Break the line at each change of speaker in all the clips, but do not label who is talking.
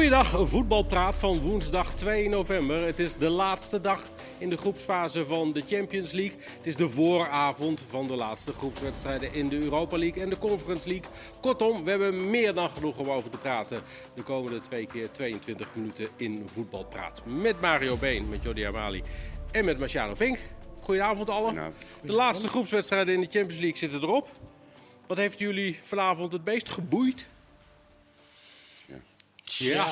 Goeiedag, voetbalpraat van woensdag 2 november. Het is de laatste dag in de groepsfase van de Champions League. Het is de vooravond van de laatste groepswedstrijden in de Europa League en de Conference League. Kortom, we hebben meer dan genoeg om over te praten. De komende twee keer 22 minuten in voetbalpraat. Met Mario Been, met Jordi Amali en met Marciano Vink. Goedenavond allen. De laatste groepswedstrijden in de Champions League zitten erop. Wat heeft jullie vanavond het meest geboeid? Ja,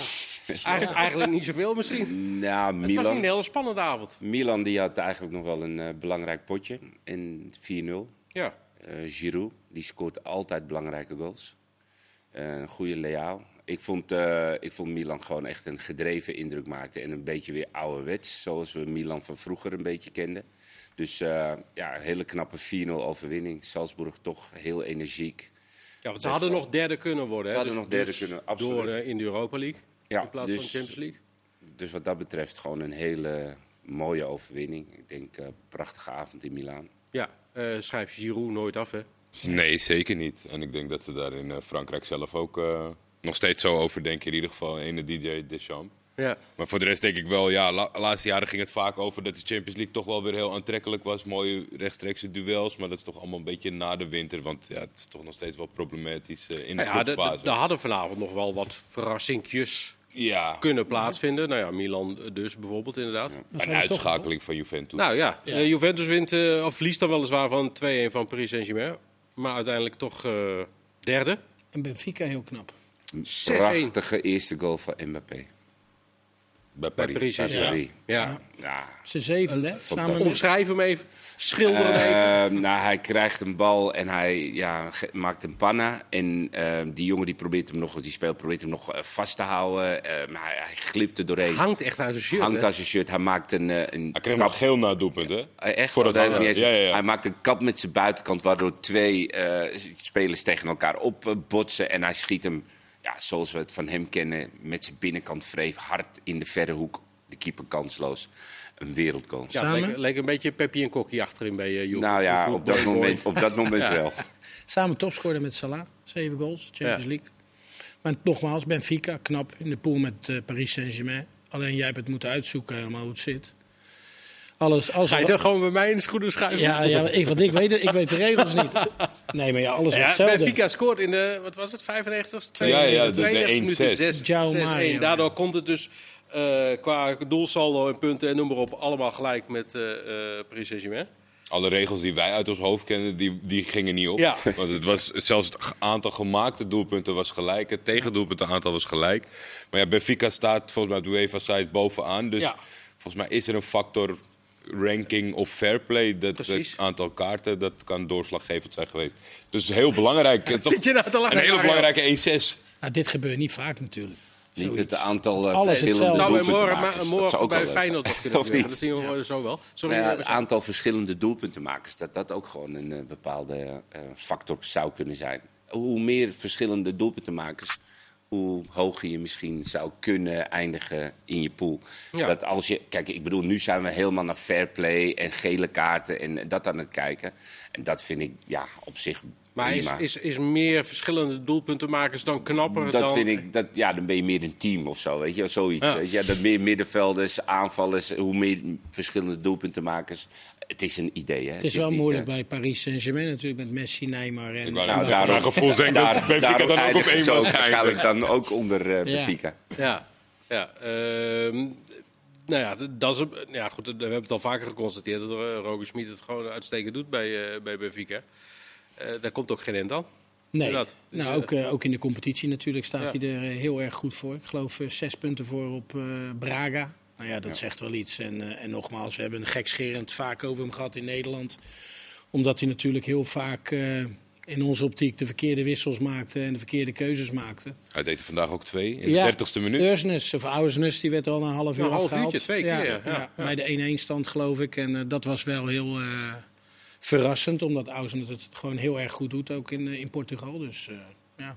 eigenlijk, eigenlijk niet zoveel misschien.
nou,
Het was niet een
Milan,
hele spannende avond.
Milan die had eigenlijk nog wel een eh, belangrijk potje in 4-0.
Ja.
Eh Giroud, die scoort altijd belangrijke goals. Eh, een goede Leao. Ik vond, eh, ik vond Milan gewoon echt een gedreven indruk maken. En een beetje weer ouderwets, zoals we Milan van vroeger een beetje kenden. Dus eh, ja, een hele knappe 4-0 overwinning. Salzburg toch heel energiek.
Ja, want ze hadden nog derde kunnen worden.
Ze
hè?
hadden nog derde kunnen, absoluut.
Door eh, in de Europa League.
Ja,
in plaats
dus-
van de Champions League.
Dus wat dat betreft gewoon een hele mooie overwinning. Ik denk eh prachtige avond in Milaan.
Ja, eh, schrijf Giroud nooit af, hè?
Nee, zeker niet. En ik denk dat ze daar in eh, Frankrijk zelf ook eh, nog steeds zo over denken. In ieder geval ene DJ Deschamps.
Ja.
Maar voor de rest denk ik wel, ja, la- laatste jaren ging het vaak over dat de Champions League toch wel weer heel aantrekkelijk was. Mooie rechtstreekse duels, maar dat is toch allemaal een beetje na de winter. Want ja, het is toch nog steeds wel problematisch eh, in de
ja,
groepfase.
er hadden vanavond nog wel wat verrassingjes
ja,
kunnen plaatsvinden. Nou ja, Milan dus bijvoorbeeld inderdaad.
een uitschakeling van Juventus.
Nou ja, eh, Juventus wint, eh, of verliest dan weliswaar van 2-1 van Paris Saint-Germain. Maar uiteindelijk toch eh, derde.
En Benfica heel knap.
6-1
Prachtige eerste goal van Mbappé.
Bij
bij
Paris.
Paris
Bij. Paris.
Ja.
Ja.
Ze zevende, hè? samen.
Omschrijf hem even, schilder hem even.
Eh, nou, hij krijgt een bal en hij ja, maakt een panna. En eh, die jongen die probeert hem nog, die speelt probeert hem nog eh, vast te houden. Eh, maar hij, hij glipt er doorheen.
Hangt echt aan zijn shirt.
Hangt aan zijn shirt. Hij maakt een, een
Hij kreeg
kap.
nog geel na het doelpunt, hè?
Echt?
Voor
dat
Ja, ja, ja.
Hij maakt een kap met zijn buitenkant, waardoor twee eh, spelers tegen elkaar opbotsen. En hij schiet hem, ja, zoals we het van hem kennen, met zijn binnenkant vreef hard in de verre hoek. De keeper kansloos. Een wereldgoal.
Ja,
Samen?
leek, leek een beetje Peppi en Kokkie achterin bij uh, Juve.
nou ja, op dat moment, op dat moment
Ja.
wel.
Samen topscorer met Salah. Zeven goals, Champions
Ja.
League. Maar nogmaals, Benfica, knap in de pool met eh, Paris Saint-Germain. Alleen jij hebt het moeten uitzoeken helemaal hoe het zit. Alles, alles
Ga je er gewoon bij mij in de schoenen schuiven?
ja, ja, ik, want ik, weet, ik weet de regels niet. Nee, maar ja, alles was
Ja,
hetzelfde.
Benfica scoort in de, wat was het, 95ste?
Ja, ja, dus de
92 minuten,
1-6.
zes-
Ciao,
6-1.
Mario.
Daardoor komt het dus eh, qua doelsaldo en punten en noem maar op allemaal gelijk met eh eh Paris Saint-Germain.
Alle regels die wij uit ons hoofd kennen, die, die gingen niet op.
Ja.
Want het was, zelfs het aantal gemaakte doelpunten was gelijk. Het tegendoelpuntenaantal was gelijk. Maar ja, Benfica staat volgens mij op de UEFA-site bovenaan. Dus
Ja.
volgens mij is er een factor ranking of fair play. Dat
Precies.
het aantal kaarten, dat kan doorslaggevend zijn geweest. Dus heel belangrijk. Toch
je nou te lachen,
Een hele
Mario?
belangrijke 1-6.
Nou, dit gebeurt niet vaak natuurlijk.
Niet het aantal
Alles
verschillende
hetzelfde.
Zou morgen,
doelpuntenmakers.
maar,
Dat
morgen
zou ook
bij Feyenoord toch kunnen gebeuren? Dat zien we zo wel. Sorry,
ja, het aantal verschillende doelpuntenmakers, dat dat ook gewoon een eh, bepaalde eh, factor zou kunnen zijn. Hoe meer verschillende doelpuntenmakers, hoe hoger je misschien zou kunnen eindigen in je pool.
Ja.
Dat als je, kijk, ik bedoel, nu zijn we helemaal naar fair play en gele kaarten en dat aan het kijken. En dat vind ik ja, op zich
maar is, is, is meer verschillende doelpuntenmakers dan knapper
dat
dan...
vind ik, dat, ja, dan ben je meer een team of zo, weet je, zoiets.
Ja.
Weet je? Dat meer middenvelders, aanvallers, hoe meer verschillende doelpuntenmakers. Het is een idee, hè.
Het is wel
niet,
moeilijk
eh,
bij Paris Saint-Germain natuurlijk met Messi, Neymar en...
Ik wou
Nou, daarom-
Mijn gevoel denk ik dat Benfica dan ook op één was
waarschijnlijk dan ook onder eh
Ja.
Benfica.
Ja, ja. ehm, nou ja, dat is, ja goed, we hebben het al vaker geconstateerd dat uh, Roger Smit het gewoon uitstekend doet bij, eh, bij Benfica. Eh, daar komt ook geen end aan.
Nee.
Dus,
nou,
eh,
ook, eh, ook in de competitie natuurlijk staat
Ja.
hij er eh, heel erg goed voor. Ik geloof eh, zes punten voor op eh, Braga. Nou ja, dat zegt wel iets. En, eh, en nogmaals, we hebben een gekscherend vaak over hem gehad in Nederland. Omdat hij natuurlijk heel vaak eh, in onze optiek de verkeerde wissels maakte en de verkeerde keuzes maakte.
Hij deed er vandaag ook twee in
Ja.
de 30ste minuut.
Ursnes, of Oudersnes, die werd al een half uur
een half
afgehaald.
uurtje, twee keer, ja.
Bij de 1-1 stand geloof ik. En eh, dat was wel heel verrassend, omdat Oudersnes het gewoon heel erg goed doet, ook in, in Portugal. Dus ja,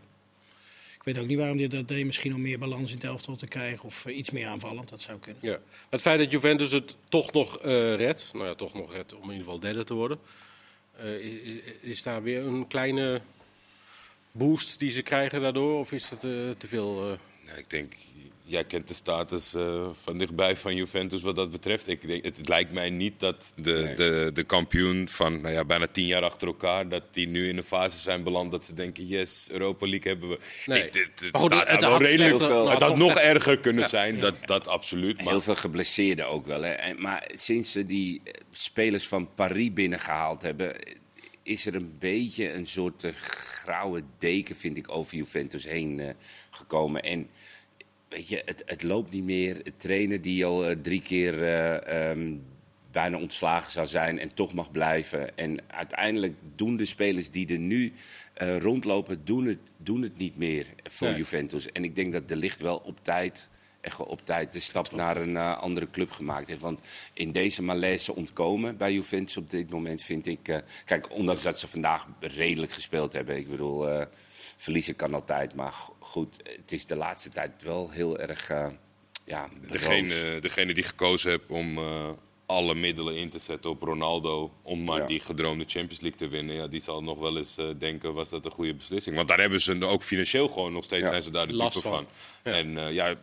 ik weet ook niet waarom hij dat deed. Misschien om meer balans in het elftal te krijgen of eh, iets meer aanvallend, dat zou kunnen.
Ja. Het feit dat Juventus het toch nog eh redt, nou ja, toch nog redt om in ieder geval derde te worden, eh, is, is daar weer een kleine boost die ze krijgen daardoor? Of is het eh, te veel? eh?
Nou, ik denk, jij kent de status eh, van dichtbij van Juventus wat dat betreft. Ik denk, het, het lijkt mij niet dat de,
Nee.
de, de kampioen van nou ja, bijna tien jaar achter elkaar... dat die nu in een fase zijn beland dat ze denken... yes, Europa League hebben we.
Nee.
Ik, dit, het
Maar goed,
staat
het
daar wel
had
redelijk...
slechter-
veel-
het had
nog
erger kunnen zijn, Dat, dat absoluut. Maar
Heel veel geblesseerden ook wel. Hè. En, maar sinds ze die eh, spelers van Paris binnengehaald hebben, is er een beetje een soort eh, grauwe deken, vind ik, over Juventus heen gekomen. En weet je, het, het loopt niet meer. Het trainer die al eh, drie keer eh, ehm, bijna ontslagen zou zijn en toch mag blijven. En uiteindelijk doen de spelers die er nu eh, rondlopen, doen het, doen het niet meer voor
Nee.
Juventus. En ik denk dat de licht wel op tijd, echt op tijd de stap naar een andere club gemaakt heeft. Want in deze malaise ontkomen bij Juventus op dit moment vind ik... kijk, ondanks dat ze vandaag redelijk gespeeld hebben. Ik bedoel, verliezen kan altijd. Maar go- goed, het is de laatste tijd wel heel erg... eh, ja,
degene, degene die gekozen heeft om eh, alle middelen in te zetten op Ronaldo... om maar
Ja.
die gedroomde Champions League te winnen... Ja, die zal nog wel eens eh, denken, was dat een goede beslissing? Want daar hebben ze ook financieel gewoon nog steeds...
Ja.
zijn ze daar de
Last
dupe
van.
van.
Ja.
En eh, ja,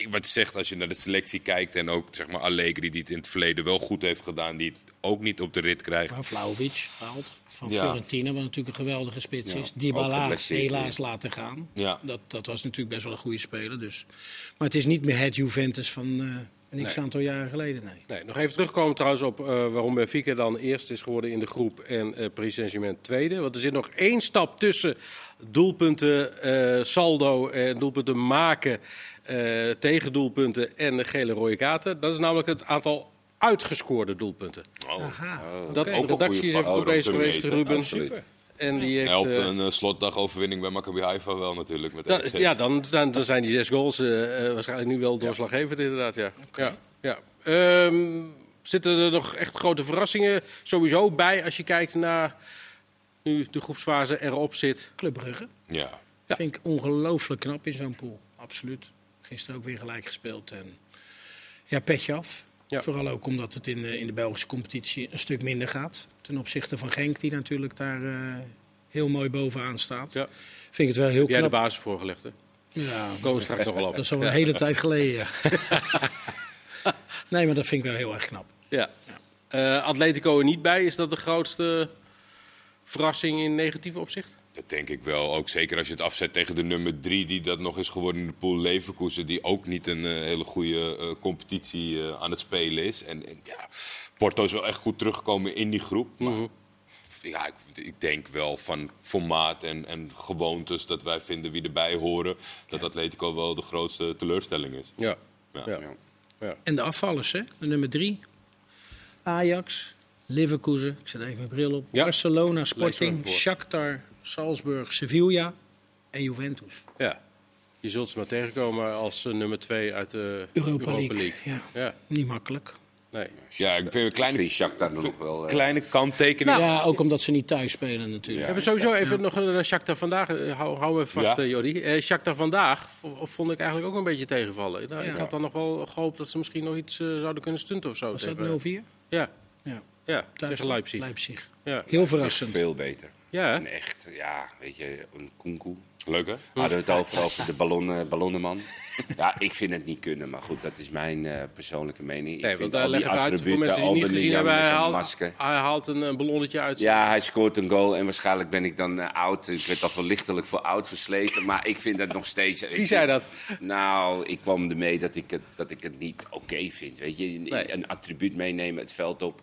ik, wat je zegt, als je naar de selectie kijkt... en ook zeg maar, Allegri, die het in het verleden wel goed heeft gedaan... die het ook niet op de rit krijgt.
Maar Vlaovic gehaald van
Ja.
Fiorentina, wat natuurlijk een geweldige spits
Ja,
is.
ook
Dybala helaas
ja.
laten gaan.
Ja.
Dat, dat was natuurlijk best wel een goede speler. Dus. Maar het is niet meer het Juventus van eh een x
Nee.
aantal jaren geleden. Nee.
Nee, nog even terugkomen trouwens op eh, waarom Benfica dan eerst is geworden in de groep en eh Paris Saint-Germain tweede. Want er zit nog één stap tussen doelpunten, eh, saldo en doelpunten maken, eh tegendoelpunten en de gele rode kaarten. Dat is namelijk het aantal uitgescoorde doelpunten.
Oh.
Aha,
Dat
een
de redactie is even goed bezig geweest,
meten.
Ruben.
Absoluut.
En die heeft,
Helpt
eh,
een eh, slotdagoverwinning bij Maccabi Haifa wel natuurlijk. Met 1-6.
ja, dan, zijn- dan zijn die zes goals waarschijnlijk nu wel doorslaggevend inderdaad. Ja. Ja, ja. Ehm, zitten er nog echt grote verrassingen sowieso bij als je kijkt naar nu de groepsfase erop zit?
Club Brugge.
Ja.
Ja.
Vind ik ongelooflijk knap in zo'n pool. Absoluut. Gisteren ook weer gelijk gespeeld. En ja, petje af.
Ja.
Vooral ook omdat het in de, in de Belgische competitie een stuk minder gaat. Ten opzichte van Genk, die natuurlijk daar eh, heel mooi bovenaan staat.
Ja.
Vind ik het wel heel
Heb jij de
knap.
basis voorgelegd? Hè?
Ja,
Komen straks nog wel op.
dat is al een hele tijd geleden. nee, maar dat vind ik wel heel erg knap.
Ja. Eh, Atletico er niet bij, is dat de grootste verrassing in negatief opzicht?
Dat denk ik wel. Ook zeker als je het afzet tegen de nummer drie, die dat nog is geworden in de pool Leverkusen. Die ook niet een eh, hele goede eh, competitie eh, aan het spelen is. En, en ja, Porto is wel echt goed teruggekomen in die groep. Maar
Mhm.
ja, ik, ik denk wel van formaat en, en gewoontes dat wij vinden wie erbij horen. Dat Atletico wel de grootste teleurstelling is.
Ja.
Ja.
ja.
Ja.
ja.
En de afvallers, hè? De nummer drie. Ajax, Leverkusen, ik zet even mijn bril op.
Ja.
Barcelona, Sporting. Shakhtar, Salzburg, Sevilla en Juventus.
ja. Je zult ze maar tegenkomen als eh, nummer twee uit de
Europa,
Europa
League.
League.
Ja,
Ja,
niet makkelijk.
nee.
Ja, ik vind een kleine,
Shakhtar nog wel... eh,
kleine kanttekening.
Ja, ook omdat ze niet thuis spelen natuurlijk.
Ja.
We hebben sowieso even nog een Shakhtar vandaag. eh, Hou, hou me vast,
Ja.
eh, Jordi. Eh, Shakhtar vandaag vond ik eigenlijk ook een beetje tegenvallen. Nou,
Ja.
Ik had dan nog wel gehoopt dat ze misschien nog iets eh, zouden kunnen stunten of zo.
Was dat 0-4?
Ja,
Ja,
ja
thuis
tegen Leipzig.
Leipzig.
Ja,
Heel verrassend.
Veel beter.
ja?
En echt, ja, weet je, een koenkoe.
Leuk hè?
Hadden we het over, over de ballonnen, ballonnenman. Ja, ik vind het niet kunnen, maar goed, dat is mijn eh, persoonlijke mening.
Nee,
ik
want
vind
daar
al die
leg even uit voor
attributen,
mensen die het niet gezien hebben. Hij haalt,
masker.
hij haalt een, een ballonnetje uit.
Ja, hij scoort een goal en waarschijnlijk ben ik dan eh, oud. Ik werd al wel lichtelijk voor oud versleten, maar ik vind het nog steeds...
Wie zei dat?
Nou, ik kwam ermee dat ik het, dat ik het niet oké vind. Weet je, een,
Nee.
een attribuut meenemen, het veld op.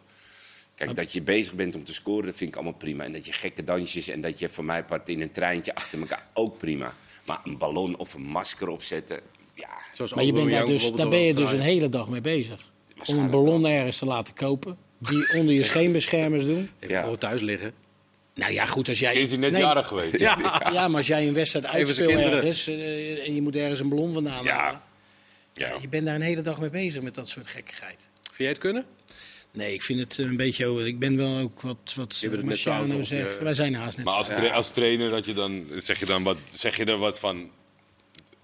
Kijk, dat je bezig bent om te scoren, dat vind ik allemaal prima. En dat je gekke dansjes en dat je van mij part in een treintje achter elkaar ook prima. Maar een ballon of een masker opzetten, ja,
Zoals
Maar je bent daar, dus, daar ben je dus een hele dag mee bezig. Om een ballon ergens te laten kopen. Die onder je scheenbeschermers doen.
Even
Ja.
gewoon thuis liggen.
Nou ja, goed als jij...
Is hij net
Nee,
jarig geweest?
Ja,
Ja, maar als jij een wedstrijd uitspeelt ergens eh, en je moet ergens een ballon vandaan
Ja.
halen.
Ja.
Je bent daar een hele dag mee bezig met dat soort gekkigheid.
Vind jij het kunnen?
Nee, ik vind het een beetje... over- Ik ben wel ook wat, wat Marciano zegt.
ja.
Wij zijn haast net
Maar als, tra- als trainer dat je dan, zeg, je dan wat, zeg je er wat van...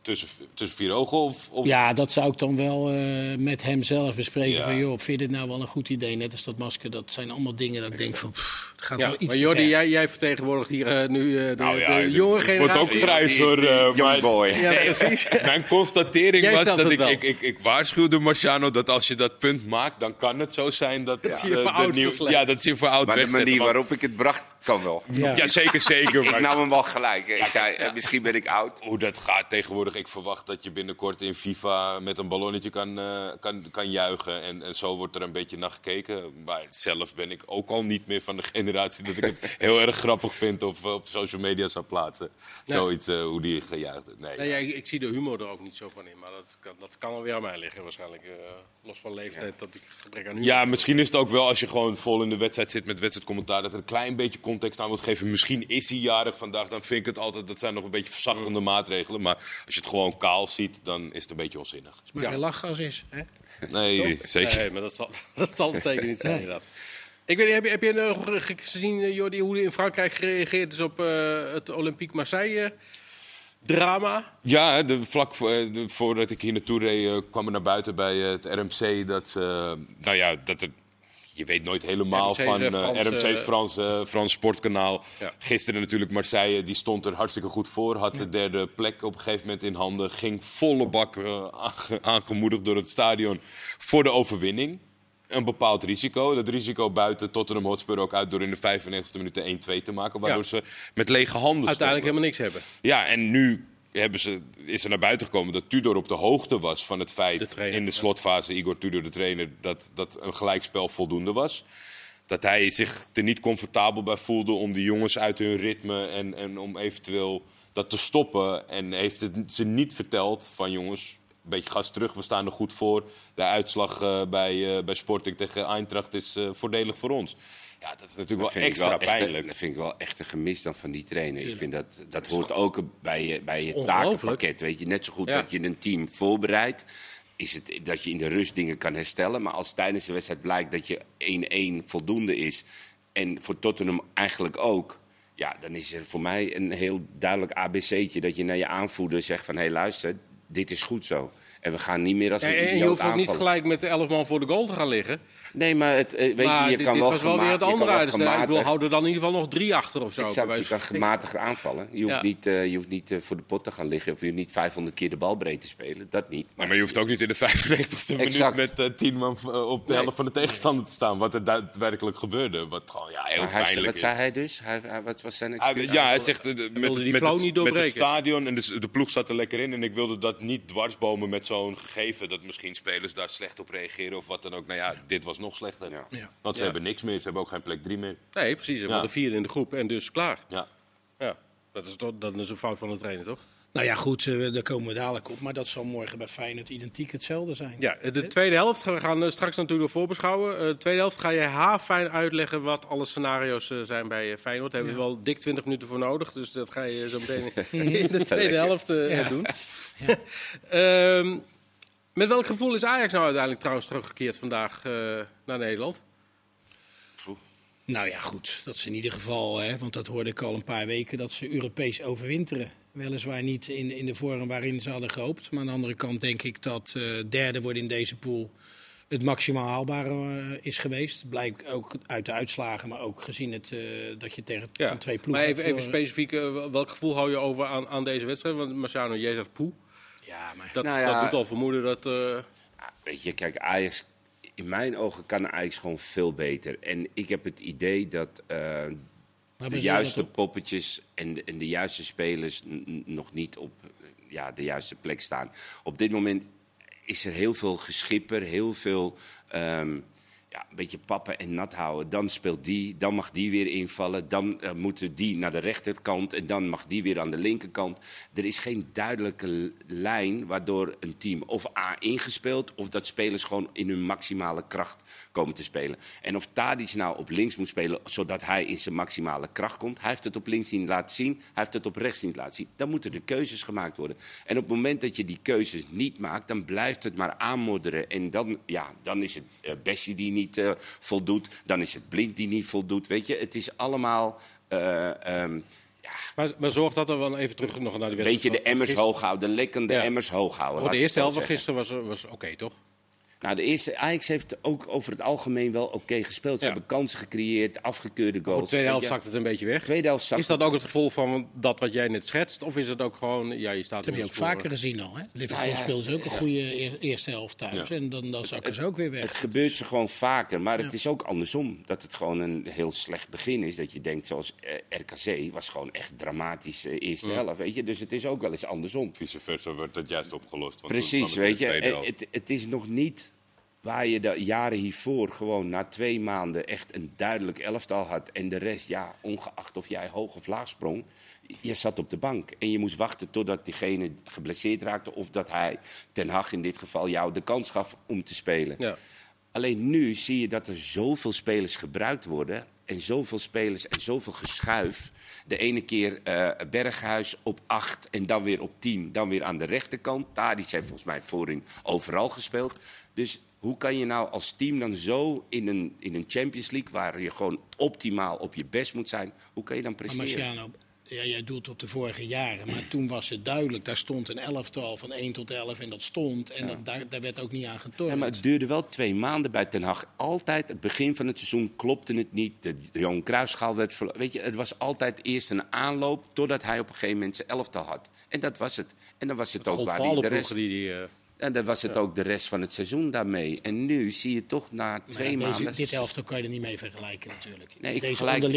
tussen, tussen vier ogen? Of, of...
Ja, dat zou ik dan wel eh, met hem zelf bespreken.
Ja.
Van, joh, vind je dit nou wel een goed idee? Net als dat masker. Dat zijn allemaal dingen dat ik denk van, pff, het gaat
Ja,
wel iets
maar Jordi, jij, jij vertegenwoordigt hier eh, nu eh, de,
Nou ja,
de jonge
wordt
generatie.
ook grijs hoor. eh,
young boy.
Ja, precies.
Mijn constatering
Jij
was dat ik, ik, ik, ik waarschuwde Marciano dat als je dat punt maakt, dan kan het zo zijn dat,
Dat zie je
de-
voor oud
nieuw-. Ja, dat zie je voor oud
Maar de manier
want-
waarop ik het bracht, kan wel.
Ja.
Ja, zeker, zeker.
Ik nam hem wel gelijk. Ik zei, misschien ben ik oud.
hoe dat gaat tegenwoordig. Ik verwacht dat je binnenkort in FIFA met een ballonnetje kan, eh, kan, kan juichen. En, en zo wordt er een beetje naar gekeken. Maar zelf ben ik ook al niet meer van de generatie dat ik het heel erg grappig vind of eh, op social media zou plaatsen.
Nee.
Zoiets eh, hoe die gejuicht. Nee,
Nee,
ja.
ja, ik, ik zie de humor er ook niet zo van in, maar dat kan, dat kan alweer aan mij liggen waarschijnlijk. los van leeftijd, dat ik gebrek aan humor
Ja, misschien is het ook wel als je gewoon vol in de wedstrijd zit met wedstrijdcommentaar. dat er een klein beetje context aan moet geven. Misschien is hij jarig vandaag. Dan vind ik het altijd. dat zijn nog een beetje verzachtende maatregelen. Maar als je het gewoon kaal ziet, dan is het een beetje onzinnig.
Maar geen lachgas is. Hè?
Nee, zeker.
Nee, maar dat zal, dat zal het zeker niet zijn, inderdaad. Ik weet niet, heb je, heb je nog ge- gezien, eh, Jordi, hoe in Frankrijk gereageerd is op eh, het Olympique Marseille-drama?
Ja, hè, de, vlak voor, eh, de- voordat ik hier naartoe reed, eh, kwam er naar buiten bij eh, het RMC dat ze, nou ja, dat er, je weet nooit helemaal
RMC
van
eh,
eh,
Frans,
RMC
eh,
Frans, eh, Frans Sportkanaal.
Ja.
Gisteren natuurlijk Marseille, die stond er hartstikke goed voor, had de derde plek op een gegeven moment in handen, ging volle bak aange- aangemoedigd door het stadion voor de overwinning. Een bepaald risico. Dat risico buiten Tottenham Hotspur ook uit door in de 95e minuut de 1-2 te maken. Waardoor
Ja.
ze met lege handen
Uiteindelijk
stonden.
helemaal niks hebben.
Ja, en nu hebben ze, is er naar buiten gekomen dat Tudor op de hoogte was van het
De
feit
trainer,
in de slotfase, Igor Tudor, de trainer, dat, dat een gelijkspel voldoende was. Dat hij zich er niet comfortabel bij voelde om die jongens uit hun ritme en, en om eventueel dat te stoppen. En heeft het ze niet verteld van jongens, een beetje gas terug, we staan er goed voor. De uitslag eh, bij, eh, bij Sporting tegen Eintracht is eh, voordelig voor ons. Ja, dat is natuurlijk
Dat
wel
vind ik
extra
wel echt een-
pijnlijk.
dat vind ik wel echt een gemis dan van die trainer. Ik vind dat, dat hoort ook bij je, bij je takenpakket. Weet je, net zo goed
Ja.
dat je een team voorbereidt. Is het dat je in de rust dingen kan herstellen. Maar als tijdens de wedstrijd blijkt dat je 1-1 voldoende is. En voor Tottenham eigenlijk ook. Ja, dan is er voor mij een heel duidelijk ABC'tje. Dat je naar je aanvoerder zegt van... hé hey, luister, dit is goed zo. En we gaan niet meer als
Ja,
een
en je hoeft ook niet gelijk met de 11 man voor de goal te gaan liggen.
Nee, maar het, eh, weet
maar
je, je
dit,
kan
dit
wel
was wel weer het andere uiterste. Ik bedoel,
gematigd-
hou er dan in ieder geval nog drie achter of zo. bij
Exact, je kan gematigd aanvallen. Je hoeft,
Ja.
niet, eh, je hoeft niet eh, voor de pot te gaan liggen of je hoeft niet 500 keer de bal breed te spelen. Dat niet.
Maar, maar je hoeft ook niet in de 95ste minuut
Exact.
met eh, tien man op de
Nee.
helft van de tegenstander te staan. Wat er daadwerkelijk gebeurde. Wat gewoon ja, heel
Maar hij,
pijnlijk
wat
is.
zei hij dus? Hij, hij- wat was zijn
Hij-
excuus?
ja, hij zegt met, met, het,
niet
met het stadion en de, de ploeg zat er lekker in. En ik wilde dat niet dwarsbomen met zo'n gegeven dat misschien spelers daar slecht op reageren of wat dan ook. Nou ja, dit was nog slechter.
Ja.
Ja.
Want ze
Ja.
hebben niks meer. Ze hebben ook geen plek 3 meer.
Nee, precies. We
Ja.
hadden vier in de groep en dus klaar.
Ja.
Ja, dat is, toch, dat is een fout van de trainer, toch?
Nou ja, goed, eh, daar komen we dadelijk op. Maar dat zal morgen bij Feyenoord identiek hetzelfde zijn.
Ja, de tweede helft. We gaan eh, straks natuurlijk nog voorbeschouwen. Eh, de tweede helft ga je haarfijn uitleggen wat alle scenario's eh, zijn bij Feyenoord. Daar hebben we wel dik 20 minuten voor nodig. Dus dat ga je zo meteen in de tweede helft eh,
Ja.
doen. Ehm, met welk gevoel is Ajax nou uiteindelijk trouwens teruggekeerd vandaag eh, naar Nederland?
Nou ja, goed. Dat is in ieder geval, hè, want dat hoorde ik al een paar weken, dat ze Europees overwinteren. Weliswaar niet in, in de vorm waarin ze hadden gehoopt. Maar aan de andere kant denk ik dat eh, derde worden in deze pool het maximaal haalbare eh, is geweest. Blijkt ook uit de uitslagen, maar ook gezien het, eh, dat je tegen van twee ploegen
Maar even,
hebt
even
verloren.
specifiek, welk gevoel hou je over aan, aan deze wedstrijd? Want Marciano, jij zegt poe.
Ja, maar
Dat,
Nou ja.
dat doet al vermoeden dat... eh,
Ja, Weet je, kijk, Ajax, in mijn ogen kan Ajax gewoon veel beter. En ik heb het idee dat eh, de juiste poppetjes en de, en de juiste spelers nog niet op ja, de juiste plek staan. Op dit moment is er heel veel geschipper, heel veel ehm, ja, een beetje pappen en nat houden. Dan speelt die, dan mag die weer invallen. Dan eh, moeten die naar de rechterkant en dan mag die weer aan de linkerkant. Er is geen duidelijke lijn waardoor een team of A ingespeeld... of dat spelers gewoon in hun maximale kracht komen te spelen. En of Tadic nou op links moet spelen zodat hij in zijn maximale kracht komt... hij heeft het op links niet laten zien, hij heeft het op rechts niet laten zien. Dan moeten de keuzes gemaakt worden. En op het moment dat je die keuzes niet maakt, dan blijft het maar aanmodderen. En dan, ja, dan is het eh, Bessie die niet eh, voldoet, dan is het Blind die niet voldoet. Weet je, het is allemaal... eh, ehm,
Maar, maar zorg dat er wel even terug nog naar de wedstrijd.
Beetje de emmers hoog houden, de lekkende
Ja.
emmers hoog houden.
De eerste helft van gisteren was, was oké, toch?
Nou, de eerste Ajax heeft ook over het algemeen wel oké gespeeld. Ze
Ja.
hebben kansen gecreëerd, afgekeurde goals.
de tweede helft zakt het een beetje weg.
tweede helft zag
Is dat ook het gevolg van dat wat jij net schetst? Of is het ook gewoon, ja, je staat
Dat heb je ook vaker gezien al. Hè? Liverpool
Nou ja,
speelde ze ook een goede eer- eerste helft thuis.
Ja.
En dan, dan zakken ze ook weer
Het
weg.
gebeurt ze gewoon vaker, maar het is ook andersom. Dat het gewoon een heel slecht begin is. Dat je denkt, zoals eh, RKC was gewoon echt dramatisch eh, eerste helft. Weet je? Dus het is ook wel eens andersom.
Vice versa wordt dat juist opgelost. want
Precies,
het
weet je.
helft.
Het, het is nog niet waar je de jaren hiervoor gewoon na twee maanden echt een duidelijk elftal had. En de rest, ja, ongeacht of jij hoog of laag sprong, je zat op de bank. En je moest wachten totdat diegene geblesseerd raakte. Of dat hij, Ten Hag in dit geval, jou de kans gaf om te spelen.
Ja.
Alleen nu zie je dat er zoveel spelers gebruikt worden. En zoveel spelers en zoveel geschuif. De ene keer eh, Berghuis op 8 en dan weer op 10. Dan weer aan de rechterkant. Tadic heeft volgens mij voorin overal gespeeld. Dus hoe kan je nou als team dan zo in een, in een Champions League... waar je gewoon optimaal op je best moet zijn... hoe kan je dan
Maar
presteren?
Marciano, ja, jij doelt op de vorige jaren. Maar toen was het duidelijk. Daar stond een elftal van 1 tot 11 en dat stond. En dat, daar, daar werd ook niet aan getornd.
Ja, maar het duurde wel twee maanden bij Ten Hag. Altijd, het begin van het seizoen klopte het niet. De, de Johan Cruijffschaal werd verlo- Weet je, het was altijd eerst een aanloop totdat hij op een gegeven moment zijn elftal had. En dat was het. En dan was het ook waar hij de rest...
die eh,
En dan was het ook de rest van het seizoen daarmee. En nu zie je toch na
Maar
twee
ja, deze-
maanden...
Dit elftal kan je er niet mee vergelijken natuurlijk.
Nee, ik
Deze
vergelijk, ik,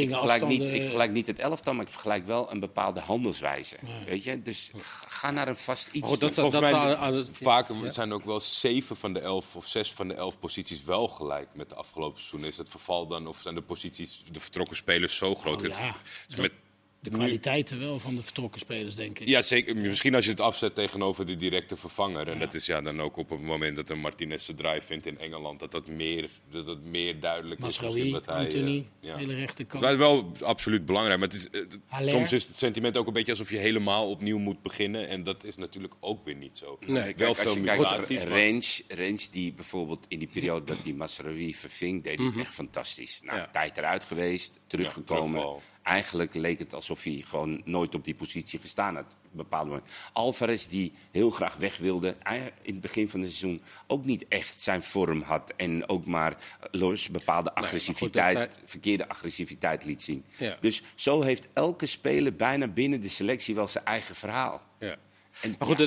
niet, ik vergelijk niet het elftal, maar ik vergelijk wel een bepaalde handelswijze. Weet je? Dus ga naar een vast iets.
goed, dat,
toe.
dat,
Volgens
dat
mij
aan- aan het-
Vaker zijn ook wel zeven van de elf of zes van de elf posities wel gelijk met de afgelopen seizoen. Is het verval dan, of zijn de posities, de vertrokken spelers zo groot?
Oh,
Het-
ja.
het is met,
De kwaliteiten wel van de vertrokken spelers, denk ik.
ja, zeker. Misschien als je het afzet tegenover de directe vervanger. En dat is ja, dan ook op het moment dat een Martinez zijn drive vindt in Engeland. Dat dat meer, dat dat meer duidelijk is. dat hij,
Anthony,
eh, ja.
hele rechterkant.
Dat is wel absoluut belangrijk. Maar het is, eh, soms is het sentiment ook een beetje alsof je helemaal opnieuw moet beginnen. En dat is natuurlijk ook weer niet zo.
Nee,
Kijk,
wel
als
veel
je kijkt
mutaties.
naar Range, Range die bijvoorbeeld in die periode dat die Masraoui verving, deed hij het echt fantastisch. Nou,
Ja.
tijd eruit geweest, teruggekomen. Eigenlijk leek het alsof hij gewoon nooit op die positie gestaan had. Bepaald moment. Alvarez die heel graag weg wilde, in het begin van het seizoen ook niet echt zijn vorm had. En ook maar los bepaalde agressiviteit,
goed,
verkeerde agressiviteit liet zien.
Ja.
Dus zo heeft elke speler bijna binnen de selectie wel zijn eigen verhaal.
ja.
En,
Maar goed,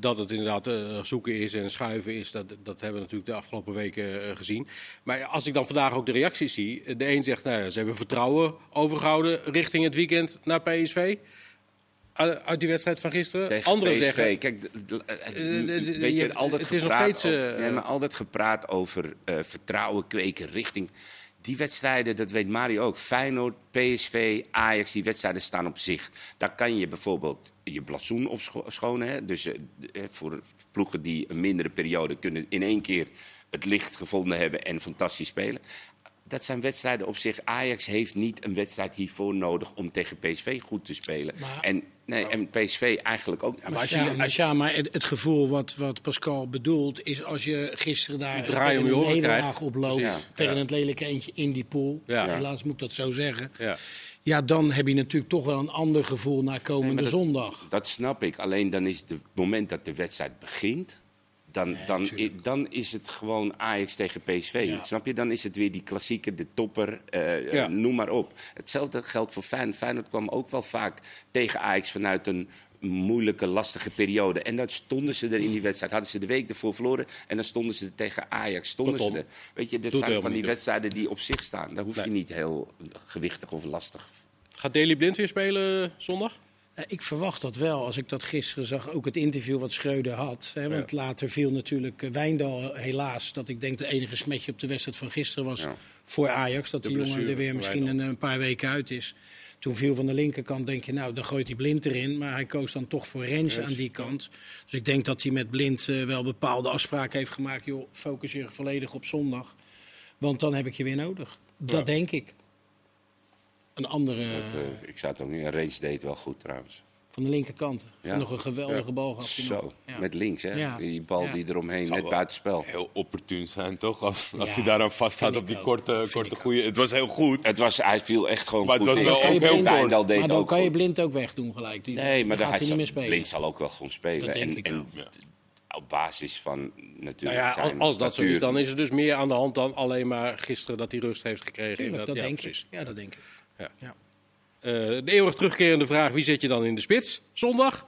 dat- het inderdaad eh, zoeken is en schuiven is, dat, dat hebben we natuurlijk de afgelopen weken eh, gezien. Maar als ik dan vandaag ook de reacties zie, eh, de een zegt, nou, ja, ze hebben vertrouwen overgehouden richting het weekend naar PSV. Uit uit die wedstrijd van gisteren.
Tegen
Anderen
PSV.
zeggen,
Kijk, weet
je-
altijd
het is nog
gepraat
steeds,
over- nee, maar altijd gepraat over vertrouwen kweken richting. Die wedstrijden, dat weet Mario ook. Feyenoord, PSV, Ajax, die wedstrijden staan op zich. Daar kan je bijvoorbeeld je blazoen opschonen. Hè? Dus eh, eh, voor ploegen die een mindere periode kunnen in één keer het licht gevonden hebben en fantastisch spelen. Dat zijn wedstrijden op zich. Ajax heeft niet een wedstrijd hiervoor nodig om tegen PSV goed te spelen.
Maar-
en, nee, en PSV eigenlijk ook. Maar als je,
ja,
als
ja, maar het, het gevoel wat, wat Pascal bedoelt is als je gisteren daar
draai om je krijgt.
oploopt tegen
Ja.
het lelijke eentje in die pool.
Ja.
Helaas moet ik dat zo zeggen.
ja.
Ja, dan heb je natuurlijk toch wel een ander gevoel na komende
dat-
zondag.
Dat snap ik. Alleen dan is het moment dat de wedstrijd begint. Dan, dan, is het gewoon Ajax tegen PSV.
Ja.
Snap je? Dan is het weer die klassieke, de topper, eh, eh, noem maar op. Hetzelfde geldt voor Feyenoord. Feyenoord kwam ook wel vaak tegen Ajax vanuit een moeilijke, lastige periode. En dan stonden ze er in die wedstrijd. Hadden ze de week ervoor verloren en dan stonden ze er tegen Ajax. Stonden
Kortom,
ze er. Weet je, dit zijn van die wedstrijden die op zich staan. Daar hoef je niet heel gewichtig of lastig
Gaat Daley Blind weer spelen zondag?
Eh, Ik verwacht dat wel. Als ik dat gisteren zag, ook het interview wat Schreuder had. Hè, want later viel natuurlijk eh, Wijndal helaas. Dat ik denk de enige smetje op de wedstrijd van gisteren was
Ja.
voor Ajax. Dat
De
die jongen er weer misschien een, een paar weken uit is. Toen viel van de linkerkant, denk je, nou, dan gooit hij Blind erin. Maar hij koos dan toch voor Rens aan die kant. Dus ik denk dat hij met Blind eh, wel bepaalde afspraken heeft gemaakt. Joh, focus je volledig op zondag. Want dan heb ik je weer nodig. Dat denk ik. Een andere...
Dat, eh, ik zou het ook niet. Een range deed wel goed trouwens.
Van de linkerkant.
Ja.
Nog een geweldige bal gaf hij nog.
Zo,
Ja.
met links, hè?
Ja.
Die bal
Ja.
die eromheen, net
wel
buitenspel.
Heel opportun zijn, toch? Als, als
Ja,
hij daaraan vasthoudt
vind
op die korte, korte goede. Het was heel goed.
Het was, hij viel echt gewoon
Maar het
goed
was
in.
wel
kan je
ook heel
blind-
deed
Maar dan
ook
kan je blind ook wegdoen gelijk. Die,
Nee, maar
gaat hij
hij
niet meer
zal,
spelen.
Blind zal ook wel gewoon spelen.
Dat denk
en,
ik
en
wel.
Ja.
op basis van natuurlijk
Nou ja,
zijn
als dat zo is, dan is er dus meer aan de hand dan alleen maar gisteren dat hij rust heeft gekregen.
Tuurlijk, dat denk
ja, precies.
ik. Ja, dat denk ik.
Ja.
Ja.
Eh, de eeuwig terugkerende vraag, wie zet je dan in de spits? Zondag?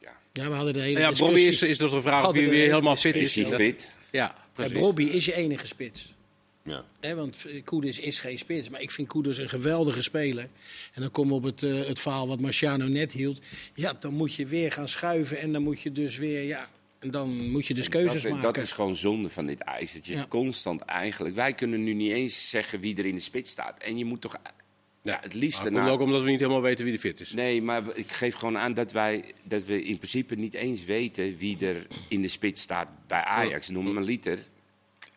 Ja.
Ja, we hadden de hele
Ja,
discussie.
Bobby is, is nog de vraag of
de
weer
hele
helemaal fit
Is
is.
hij
Dat-
fit?
Ja,
Ja,
precies.
Bobby is je enige spits.
Ja.
Hè, want Koeders is geen spits. Maar ik vind Koeders een geweldige speler. En dan komen we op het, eh, het verhaal wat Marciano net hield. Ja, dan moet je weer gaan schuiven. En dan moet je dus weer... Ja, en dan moet je dus keuzes
dat,
maken.
dat is gewoon zonde van dit ijs. Dat je
Ja.
constant eigenlijk... Wij kunnen nu niet eens zeggen wie er in de spits staat. En je moet toch... Ja, het liefst daarna...
komt ook omdat we niet helemaal weten wie de fit is.
Nee, maar ik geef gewoon aan dat wij dat we in principe niet eens weten wie er in de spits staat bij Ajax. Noem maar liter.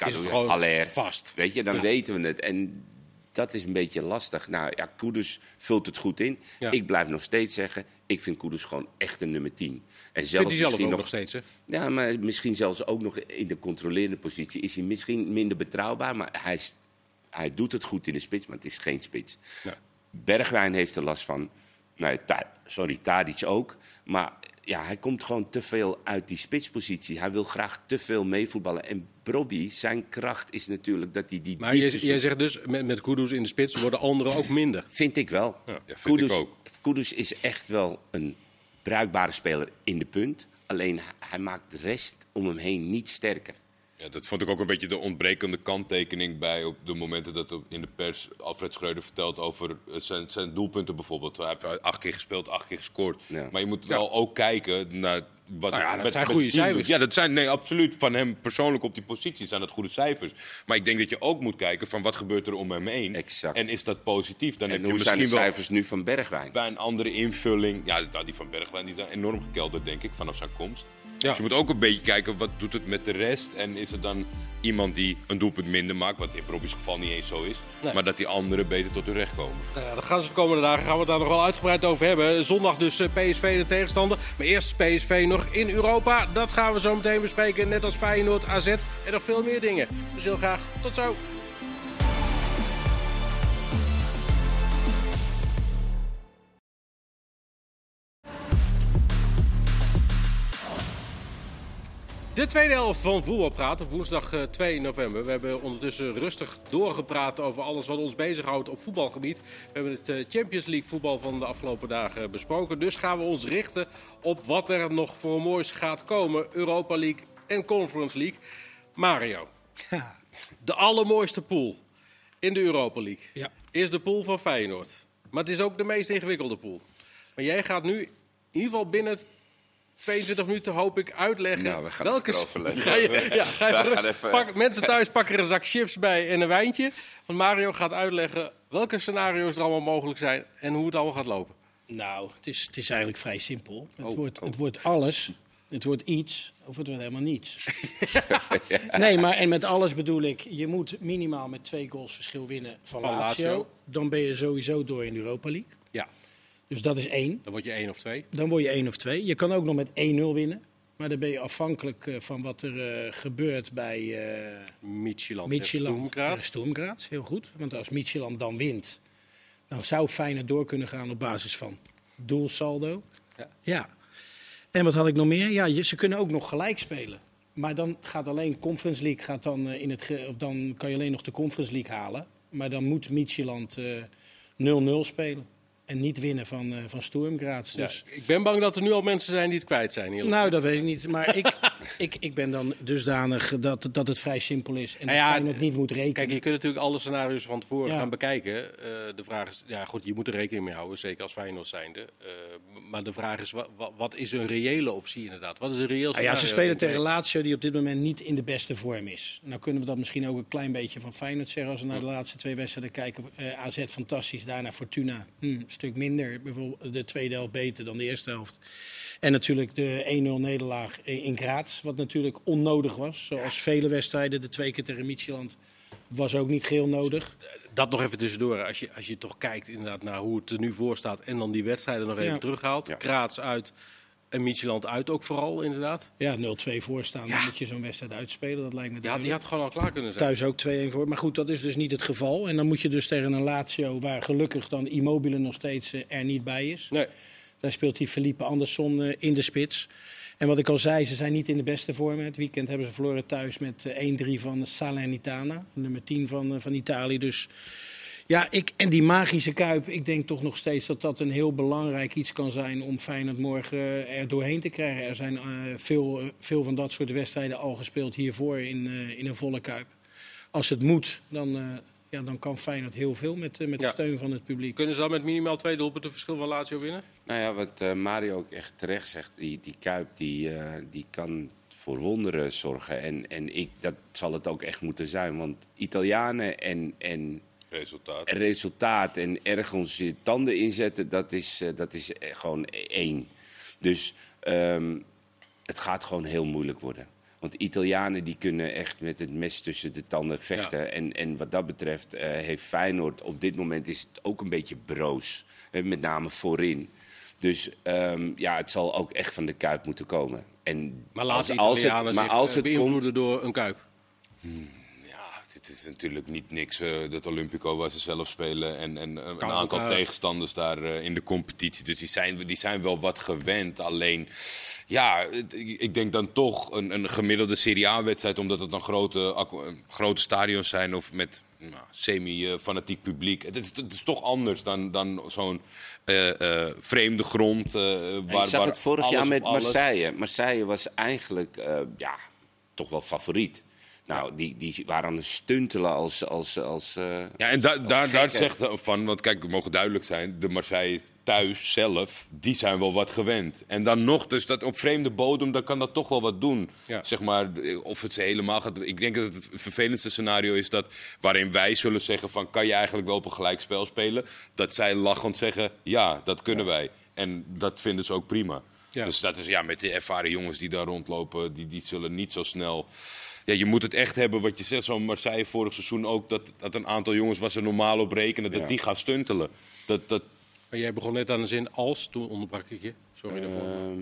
Is het gewoon vast.
Weet je, dan
Ja.
weten we het. En dat is een beetje lastig. Nou ja, Koeders vult het goed in.
Ja.
Ik blijf nog steeds zeggen, ik vind Koeders gewoon echt een nummer 10. En zelfs
hij zelf
misschien
ook
nog
nog steeds, hè?
ja, maar misschien zelfs ook nog in de controlerende positie is hij misschien minder betrouwbaar. Maar hij, hij doet het goed in de spits, maar het is geen spits.
Ja.
Bergwijn heeft er last van. Nou, Ta- sorry, Tadic ook. Maar ja, hij komt gewoon te veel uit die spitspositie. Hij wil graag te veel meevoetballen. En Brobby, zijn kracht is natuurlijk dat hij die
Maar jij, zegt dus, met, met Kudus in de spits worden anderen ook minder.
Vind ik wel.
Ja, vind
Kudus,
ik ook.
Kudus is echt wel een bruikbare speler in de punt. Alleen hij maakt de rest om hem heen niet sterker.
Ja, dat vond ik ook een beetje de ontbrekende kanttekening bij op de momenten dat in de pers Alfred Schreuder vertelt over eh, zijn, zijn doelpunten bijvoorbeeld. Hij heeft acht keer gespeeld, acht keer gescoord.
Ja.
Maar je moet wel ook kijken naar wat
Nou ja,
het
dat zijn goede
het
cijfers.
Ja, dat zijn nee, absoluut. Van hem persoonlijk op die positie zijn dat goede cijfers. Maar ik denk dat je ook moet kijken van wat gebeurt er om hem heen.
Exact.
En is dat positief? Dan heb
En
je
hoe zijn de cijfers nu van Bergwijn?
bij een andere invulling. Ja, nou, die van Bergwijn die zijn enorm gekelderd, denk ik, vanaf zijn komst.
Ja.
Dus je moet ook een beetje kijken, wat doet het met de rest? En is er dan iemand die een doelpunt minder maakt, wat in Robbie's geval niet eens zo is.
Nee.
Maar dat die anderen beter tot hun recht komen.
Nou ja, dat gaan ze de komende dagen gaan we het daar nog wel uitgebreid over hebben. Zondag dus eh, PSV de tegenstander. Maar eerst PSV nog in Europa. Dat gaan we zo meteen bespreken. Net als Feyenoord, AZ en nog veel meer dingen. Dus heel graag tot zo. De tweede helft van Voetbalpraat op woensdag eh, 2 november. We hebben ondertussen rustig doorgepraat over alles wat ons bezighoudt op voetbalgebied. We hebben het eh, Champions League voetbal van de afgelopen dagen besproken. Dus gaan we ons richten op wat er nog voor moois gaat komen. Europa League en Conference League. Mario, de allermooiste pool in de Europa League
Ja.
is de pool van Feyenoord. Maar het is ook de meest ingewikkelde pool. Maar jij gaat nu in ieder geval binnen 22 minuten hoop ik uitleggen
Nou, we gaan
welke. Ga je, ja, ga je
We
even-
gaan even-
pak- mensen thuis pakken er een zak chips bij en een wijntje. Want Mario gaat uitleggen welke scenario's er allemaal mogelijk zijn en hoe het allemaal gaat lopen.
Nou, het is, het is eigenlijk vrij simpel. Het,
Oh,
wordt,
oh.
het wordt alles, het wordt iets of het wordt helemaal niets. nee, maar en met alles bedoel ik, je moet minimaal met twee goals verschil winnen van,
Van
Lazio.
Lazio.
Dan ben je sowieso door in de Europa League.
Ja,
Dus dat is één.
dan word je één of twee.
Dan word je één of twee. Je kan ook nog met 1-0 winnen. Maar dan ben je afhankelijk eh, van wat er eh, gebeurt bij uh,
en
tegen
Stoemkraat.
Heel goed. Want als Midtjylland dan wint, dan zou Feyenoord door kunnen gaan op basis van doelsaldo.
Ja.
ja. En wat had ik nog meer? Ja, ze kunnen ook nog gelijk spelen. Maar dan gaat alleen Conference League gaat dan in het ge- of dan kan je alleen nog de Conference League halen. Maar dan moet eh, 0-0 spelen. En niet winnen van, eh van Stoemkraat.
Ja,
Dus
ik ben bang dat er nu al mensen zijn die het kwijt zijn. eerlijk
nou, dat weet ik niet. Maar ik, ik, ik ben dan dusdanig dat, dat het vrij simpel is. En
Nou
dat
ja,
Feyenoord niet moet rekenen.
Kijk, je kunt natuurlijk alle scenario's van tevoren
Ja.
gaan bekijken. Eh, de vraag is, ja goed, je moet er rekening mee houden, zeker als Feyenoord zijnde. Eh, maar de vraag is, wat, wat is een reële optie inderdaad? Wat is een reëel
Nou ja, ze
scenario?
spelen tegen Lazio die op dit moment niet in de beste vorm is. Nou kunnen we dat misschien ook een klein beetje van Feyenoord zeggen als we naar de laatste twee wedstrijden kijken. AZ fantastisch, daarna Fortuna hm, stuk minder. Bijvoorbeeld de tweede helft beter dan de eerste helft. En natuurlijk de 1-0 nederlaag in Graz, wat natuurlijk onnodig was. Zoals vele wedstrijden, de twee keer tegen Midtjylland, was ook niet geheel nodig.
Dat nog even tussendoor. Als je, als je toch kijkt inderdaad naar hoe het er nu voor staat en dan die wedstrijden nog even
Ja.
terughaalt.
Ja.
Kraats uit en Micheland uit ook vooral inderdaad.
Ja, 0-2 voorstaan, dan
Ja.
moet je zo'n wedstrijd uitspelen. Dat lijkt me
Ja, die
duidelijk.
had gewoon al klaar kunnen zijn.
Thuis ook 2-1 voor. Maar goed, dat is dus niet het geval. En dan moet je dus tegen een Lazio waar gelukkig dan Immobile nog steeds eh, er niet bij is.
Nee.
Daar speelt hij Felipe Andersson eh, in de spits. En wat ik al zei, ze zijn niet in de beste vorm. Het weekend hebben ze verloren thuis met eh, 1-3 van Salernitana, nummer 10 van, eh, van Italië. Dus ja, ik, en die magische kuip, ik denk toch nog steeds dat dat een heel belangrijk iets kan zijn om Feyenoord morgen eh, er doorheen te krijgen. Er zijn eh, veel, eh, veel van dat soort wedstrijden al gespeeld hiervoor in, eh, in een volle kuip. Als het moet, dan, eh, ja, dan kan Feyenoord heel veel met, met de steun van het publiek.
Kunnen ze dan met minimaal twee doelpunten verschil van Lazio winnen?
Nou ja, wat eh, Mario ook echt terecht zegt, die, die Kuip die, eh, die kan voor wonderen zorgen. En, en ik, dat zal het ook echt moeten zijn. Want Italianen en, en
Resultaat.
resultaat en ergens je tanden inzetten, dat is, eh, dat is eh, gewoon één. Dus ehm, het gaat gewoon heel moeilijk worden. Want Italianen die kunnen echt met het mes tussen de tanden vechten. En, en wat dat betreft eh, heeft Feyenoord op dit moment is het ook een beetje broos. Met name voorin. Dus ehm, ja, het zal ook echt van de Kuip moeten komen. En
Maar laat
als- als het-
Italianen
maar
zich
als het komt,
beïnvloeden door een kuip.
Ja, dit is natuurlijk niet niks. eh, dat Olympico waar ze zelf spelen en, en eh, een aantal
eh,
tegenstanders daar in de competitie. Dus die zijn, die zijn wel wat gewend. Alleen, ja, het- ik denk dan toch een, een gemiddelde Serie A-wedstrijd, omdat het dan grote, grote stadions zijn of met nou, semi-fanatiek publiek. Het is, het is toch anders dan, dan zo'n eh, eh, vreemde grond. eh, waar,
ik zag
waar
het vorig jaar met Marseille. Marseille was eigenlijk eh, ja, toch wel favoriet. Nou, die, die waren aan het stuntelen als... als, als eh,
Ja, en da- daar, daar zegt van, want kijk, we mogen duidelijk zijn, de Marseille thuis zelf, die zijn wel wat gewend. En dan nog, dus dat op vreemde bodem, dan kan dat toch wel wat doen.
Ja.
Zeg maar, of het ze helemaal gaat. Ik denk dat het vervelendste scenario is dat, waarin wij zullen zeggen van, kan je eigenlijk wel op een gelijkspel spelen? Dat zij lachend zeggen, ja, dat kunnen wij. En dat vinden ze ook prima.
Ja.
Dus dat is ja, met de ervaren jongens die daar rondlopen, die, die zullen niet zo snel. Ja, je moet het echt hebben, wat je zegt, zo'n Marseille vorig seizoen ook, dat, dat een aantal jongens waar ze normaal op rekenen, dat
Ja.
die gaan stuntelen. Dat, dat,
Maar jij begon net aan de zin als, toen onderbrak ik je. Sorry daarvoor.
ehm,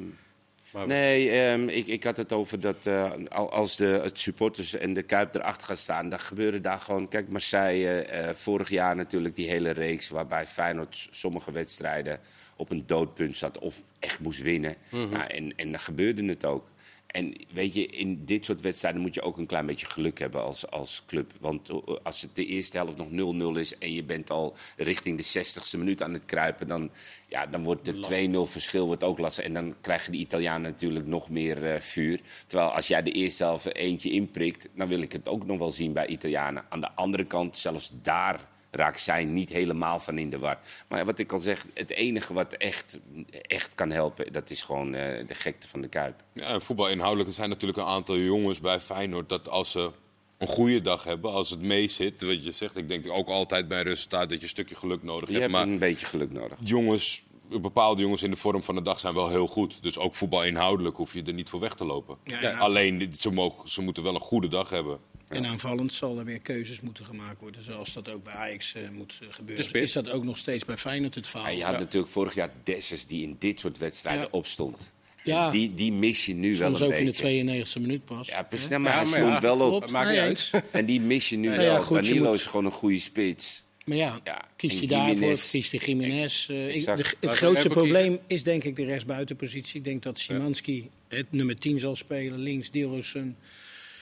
Maar-
Nee, ehm, ik, ik had het over dat eh, al- als de het supporters en de Kuip erachter gaan staan, dan gebeuren daar gewoon... Kijk, Marseille, eh, vorig jaar natuurlijk die hele reeks waarbij Feyenoord sommige wedstrijden op een doodpunt zat of echt moest winnen. Nou, en, en dan gebeurde het ook. En weet je, in dit soort wedstrijden moet je ook een klein beetje geluk hebben als, als club. Want eh, als het de eerste helft nog 0-0 is en je bent al richting de 60ste minuut aan het kruipen, dan, ja, dan wordt de 2-0 verschil wordt ook lastig. En dan krijgen de Italianen natuurlijk nog meer eh, vuur. Terwijl als jij de eerste helft eentje inprikt, dan wil ik het ook nog wel zien bij Italianen. Aan de andere kant, zelfs daar raakt zij niet helemaal van in de war. Maar wat ik al zeg, het enige wat echt, echt kan helpen, dat is gewoon eh, de gekte van de Kuip.
ja, voetbal inhoudelijk, er zijn natuurlijk een aantal jongens bij Feyenoord dat als ze een goede dag hebben, als het mee zit, wat je zegt, ik denk ook altijd bij resultaat dat je een stukje geluk nodig
Je
hebt.
hebt
Maar
een beetje geluk nodig.
jongens, bepaalde jongens in de vorm van de dag zijn wel heel goed. Dus ook voetbal inhoudelijk hoef je er niet voor weg te lopen.
Ja,
Ja,
en
Alleen, ze, mogen, ze moeten wel een goede dag hebben.
En aanvallend zal er weer keuzes moeten gemaakt worden, zoals dat ook bij Ajax eh, moet eh, gebeuren. Is dat ook nog steeds bij Feyenoord het verhaal?
En je had
Ja.
natuurlijk vorig jaar Dessers die in dit soort wedstrijden
Ja.
opstond.
Ja.
Die, die mis je nu
Soms
wel
ook
een
in de
beetje.
92e minuut pas.
Ja, precies. Nou, maar
Ja,
hij stond
ja,
wel op.
Maakt niet uit.
En die mis je nu
Nou ja,
wel.
goed,
Danilo
moet-
is gewoon een goede spits.
Maar ja,
Ja,
kiest hij daarvoor kiest hij Jiménez? Eh, het grootste probleem is denk ik de rechtsbuitenpositie. Ik denk dat Simanski het nummer 10 zal spelen. Links Dilrosun.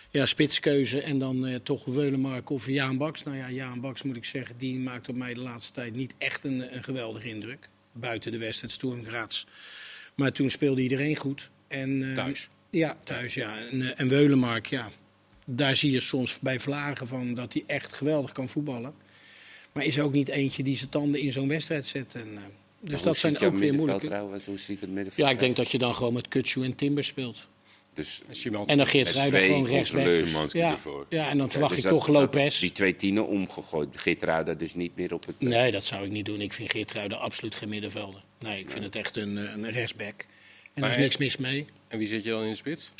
Ja, spitskeuze en dan eh, toch Weulemark of Jaan Baks. Nou ja, Jaan Baks moet ik zeggen, die maakt op mij de laatste tijd niet echt een, een geweldige indruk. Buiten de wedstrijd Sturm Graz. Maar toen speelde iedereen goed. En, eh,
Thuis.
Ja, thuis ja. En, eh, en Weulemark, ja. Daar zie je soms bij Vlagen van dat hij echt geweldig kan voetballen. Maar is er ook niet eentje die zijn tanden in zo'n wedstrijd zet. En, eh, dus dat zijn ook weer moeilijke.
trouwens? Hoe ziet het middenveld
Ja, ik denk dat je dan gewoon met Kutsu en Timber speelt.
Dus,
En
dan Geert
twee
gewoon rechtsback. Ja,
ervoor.
ja, en dan verwacht
dus dat-
toch Lopez.
Die twee tienen omgegooid. Geertruida dus niet meer op het...
Nee, dat zou ik niet doen. Ik vind Geert absoluut geen middenvelder. Nee, ik vind het echt een, eh, een rechtsback. En daar is
Maar-
niks mis mee.
En wie zit je dan in de spits?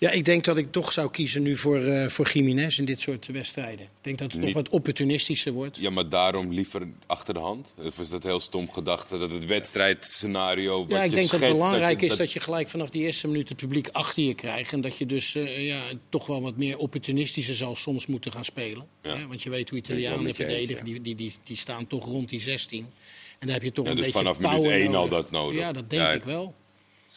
Ja, ik denk dat ik toch zou kiezen nu voor, eh voor Jiménez in dit soort wedstrijden. Ik denk dat het
Niet-
nog wat opportunistischer wordt.
Ja, maar daarom liever achter de hand? Of is dat heel stom gedacht? Dat het wedstrijdscenario wat
Ja, ik
je
denk dat het
schetst,
belangrijk
je-
is dat je gelijk vanaf die eerste minuut het publiek achter je krijgt. En dat je dus eh, ja, toch wel wat meer opportunistischer zal soms moeten gaan spelen.
Ja.
Hè, Want je weet hoe Italianen verdedigen,
ja.
die, die, die, die staan toch rond die 16. En daar heb je toch
Ja,
een
dus
beetje
vanaf minuut
power
één al
nodig.
dat nodig.
Ja, dat denk
Ja,
ik wel.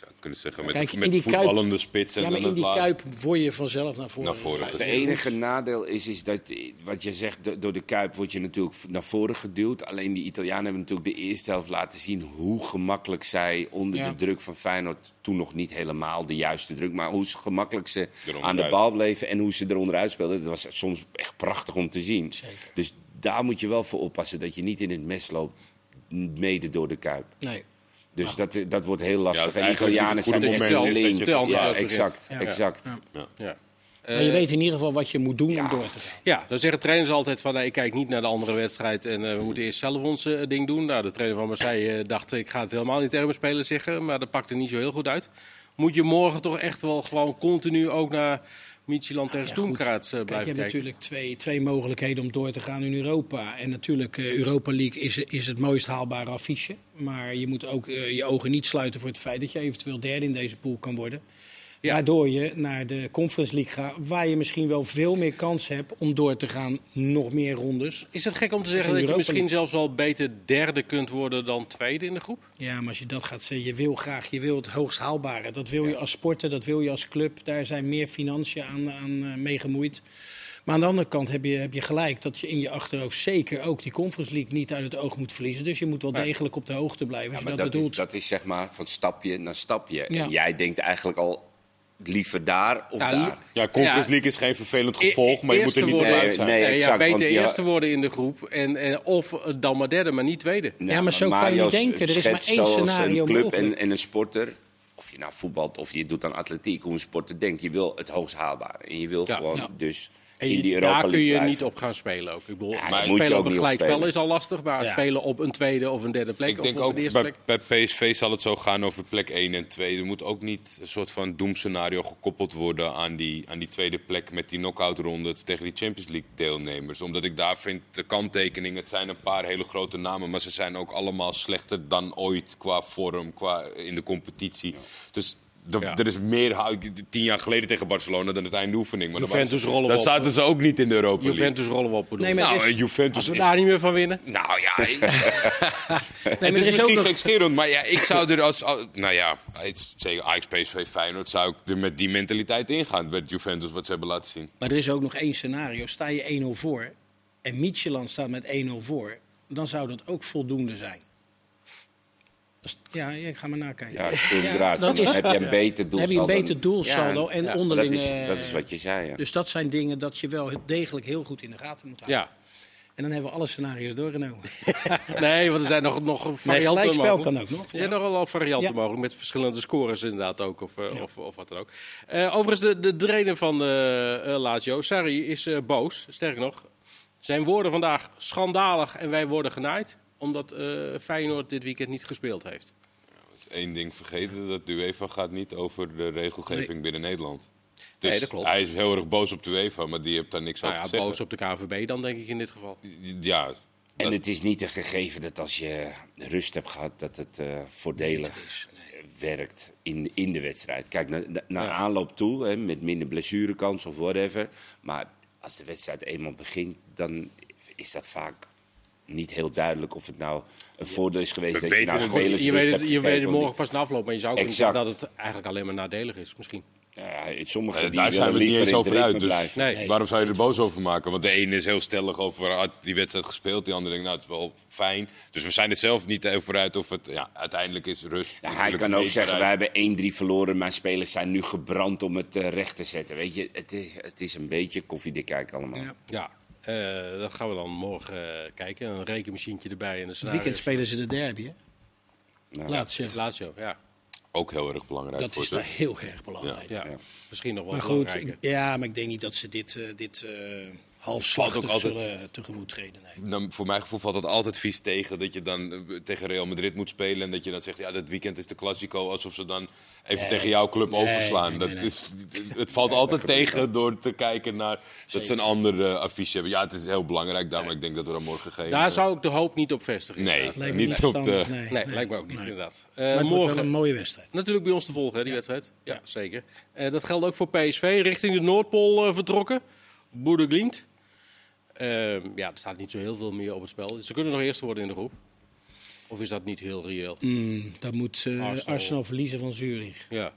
Zou kunnen zeggen, met,
Kijk,
de,
in
met
die
de
Kuip-
voetballende spits en
Ja, maar
dan
in die kuip word je vanzelf naar voren.
Naar voren
Het enige nadeel is, is dat, wat je zegt, do- door de Kuip word je natuurlijk naar voren geduwd. Alleen die Italianen hebben natuurlijk de eerste helft laten zien hoe gemakkelijk zij onder
Ja.
de druk van Feyenoord, toen nog niet helemaal de juiste druk, maar hoe gemakkelijk ze
Eronderuit.
aan de bal bleven en hoe ze eronderuit speelden. Dat was soms echt prachtig om te zien.
Zeker.
Dus daar moet je wel voor oppassen dat je niet in het mes loopt, mede door de Kuip.
Nee.
Dus dat, dat wordt heel lastig.
Is
en Italianen
het
zijn echt
moment is dat
link. Ja, exact.
Ja.
exact.
Ja.
Ja.
Maar je
Eh,
weet in ieder geval wat je moet doen om door te gaan.
Ja, dan zeggen trainers altijd van nee, ik kijk niet naar de andere wedstrijd en eh, we moeten eerst zelf ons eh, ding doen. Nou, de trainer van Marseille eh, dacht ik ga het helemaal niet tegen mijn spelers zeggen, maar dat pakte niet zo heel goed uit. Moet je morgen toch echt wel gewoon continu ook naar Michieland tegen
Ja,
Stoemkraats
goed.
eh,
Kijk, je hebt natuurlijk twee, twee mogelijkheden om door te gaan in Europa. En natuurlijk, eh, Europa League is, is het mooist haalbare affiche. Maar je moet ook eh, je ogen niet sluiten voor het feit dat je eventueel derde in deze pool kan worden.
Ja.
Waardoor je naar de Conference League gaat, waar je misschien wel veel meer kans hebt om door te gaan, nog meer rondes.
Is het gek om te zeggen dat je misschien
League.
zelfs wel beter derde kunt worden dan tweede in de groep?
Ja, maar als je dat gaat zeggen, je wil graag, je wil het hoogst haalbare. Dat wil je als sporter, dat wil je als club. Daar zijn meer financiën aan, aan eh, mee gemoeid. Maar aan de andere kant heb je, heb je gelijk dat je in je achterhoofd zeker ook die Conference League niet uit het oog moet verliezen. Dus je moet wel degelijk op de hoogte blijven als
Ja,
je
maar
dat,
dat, is,
bedoelt.
dat is zeg maar van stapje naar stapje.
Ja.
En jij denkt eigenlijk al liever daar of
Ja,
daar.
Ja, Conference
Ja.
League is geen vervelend
E-
gevolg, maar je moet er niet
worden-
onderuit zijn.
Nee,
Nee, ja,
exact,
beter
want je-
eerste worden in de groep en, en, of dan maar derde, maar niet tweede.
Nou,
Ja, maar zo kan je denken. Er is maar één scenario
een club en, en een sporter. Of je nou voetbalt of je doet aan atletiek, hoe een sporter denkt. Je wil het hoogst haalbare. En je wil
Ja.
gewoon
Ja.
dus
En
in die Europa
daar kun je
blijven.
niet op gaan spelen ook. Ik bedoel,
Ja,
maar spelen
ook
op een gelijkspel is al lastig, maar
Ja.
spelen op een tweede of een derde plek
Ik
of
denk
op
ook bij, PSV zal het zo gaan over plek 1 en 2. Er moet ook niet een soort van doemscenario gekoppeld worden aan die, aan die tweede plek met die knock-out ronde tegen die Champions League deelnemers. Omdat ik daar vind, de kanttekeningen, het zijn een paar hele grote namen, maar ze zijn ook allemaal slechter dan ooit qua vorm, qua in de competitie. Dus er,
Ja.
er is meer, tien jaar geleden tegen Barcelona, dan het einde oefening. Maar dan
Juventus rollen
Dan
we op.
zaten ze ook niet in de Europa League.
Juventus rollen we op. bedoel
Nee,
ik.
maar
Nou,
is-
Juventus
Als we
is
daar niet meer van winnen.
nou ja,
Nee,
het
maar
is,
is ook
misschien
nog-
gekscherend, maar ja, ik zou er als... als- Nou ja, het- zeker Ajax, PSV, Feyenoord... zou ik er met die mentaliteit ingaan met Juventus, wat ze hebben laten zien.
Maar er is ook nog één scenario. Sta je 1-0 voor en Micheland staat met 1-0 voor, dan zou dat ook voldoende zijn. Ja, ja, ga maar nakijken.
Ja, inderdaad.
dan
Dan,
is-
heb je een beter
Dan heb je een
doelsaldo.
beter doelsaldo en
ja,
onderling.
Dat is, dat is wat je zei, ja.
Dus dat zijn dingen dat je wel degelijk heel goed in de gaten moet houden.
Ja.
En dan hebben we alle scenario's doorgenomen.
Nee, want er zijn nog, nog
Nee,
varianten
gelijkspel
mogelijk.
kan ook nog.
Er zijn nog wel varianten
Ja.
mogelijk met verschillende scores inderdaad ook. Of, eh, of, of wat dan ook. Eh, overigens, de, de trainer van eh eh, Lazio, Sarri, is eh, boos. Sterker nog, zijn woorden vandaag schandalig en wij worden genaaid. Omdat eh, Feyenoord dit weekend niet gespeeld heeft.
Dat is één ding vergeten, dat de UEFA gaat niet over de regelgeving binnen Nederland. Dus
Nee, dat klopt.
Hij is heel erg boos op de UEFA, maar die heeft daar niks
Nou
over
ja,
te zeggen.
boos op de KVB dan denk ik in dit geval.
Ja,
En het is niet een gegeven dat als je rust hebt gehad, dat het eh, voordelig werkt in, in de wedstrijd. Kijk, naar,
Ja.
aanloop toe, hè, met minder blessurekans of whatever. Maar als de wedstrijd eenmaal begint, dan is dat vaak niet heel duidelijk of het nou een voordeel is geweest
We
dat je nou
het
spelers
je weet het, je weet het morgen pas na afloop, maar je zou kunnen zeggen dat het eigenlijk alleen maar nadelig is misschien.
Ja, sommigen
Eh,
die
daar zijn we niet eens over uit. Dus.
Nee.
waarom zou je er boos over maken? Want de ene is heel stellig over had die wedstrijd gespeeld. Die andere denkt, nou, het is wel fijn. Dus we zijn er zelf niet over uit of het ja, uiteindelijk is rust.
Ja, hij kan ook zeggen, wij hebben 1-3 verloren. Mijn spelers zijn nu gebrand om het eh, recht te zetten. Weet je, het is, het is een beetje koffiedik kijken allemaal.
Ja.
Ja, eh, dat gaan we dan morgen eh, kijken. Een rekenmachientje erbij en een
Het weekend spelen ze de derby, hè?
Nou.
Lazio, ja.
Ook heel erg belangrijk
Dat
voor
is daar heel erg belangrijk.
ja.
Ja.
Misschien nog wel
Maar goed,
belangrijker.
ja, maar ik denk niet dat ze dit, eh, dit eh, halfslachtig
ook altijd-
zullen tegemoet treden. Nee.
Dan, voor mijn gevoel valt het altijd vies tegen dat je dan eh, tegen Real Madrid moet spelen. En dat je dan zegt, ja, dat weekend is de Classico. Alsof ze dan even
Nee.
tegen jouw club
Nee,
overslaan.
nee,
dat
nee, nee.
Is, het valt altijd tegen door te kijken naar dat ze een ander eh, affiche hebben. Ja, het is heel belangrijk daar, maar ik denk dat we dan morgen geen...
Daar
eh,
zou ik de hoop niet op vestigen.
Nee.
Lijkt me
niet op de-
Nee,
Nee,
nee.
lijkt me ook niet,
Nee.
inderdaad.
Maar
Eh,
het wordt
morgen
wel een mooie wedstrijd.
natuurlijk bij ons te volgen, hè, die wedstrijd. Ja, zeker. Eh, dat geldt ook voor PSV. Richting de Noordpool eh, vertrokken. Glimt. Ehm, ja, er staat niet zo heel veel meer op het spel. Ze kunnen nog eerste worden in de groep. Of is dat niet heel reëel?
Mm, dat moet eh,
Arsenal.
Arsenal. verliezen van Zurich.
Ja.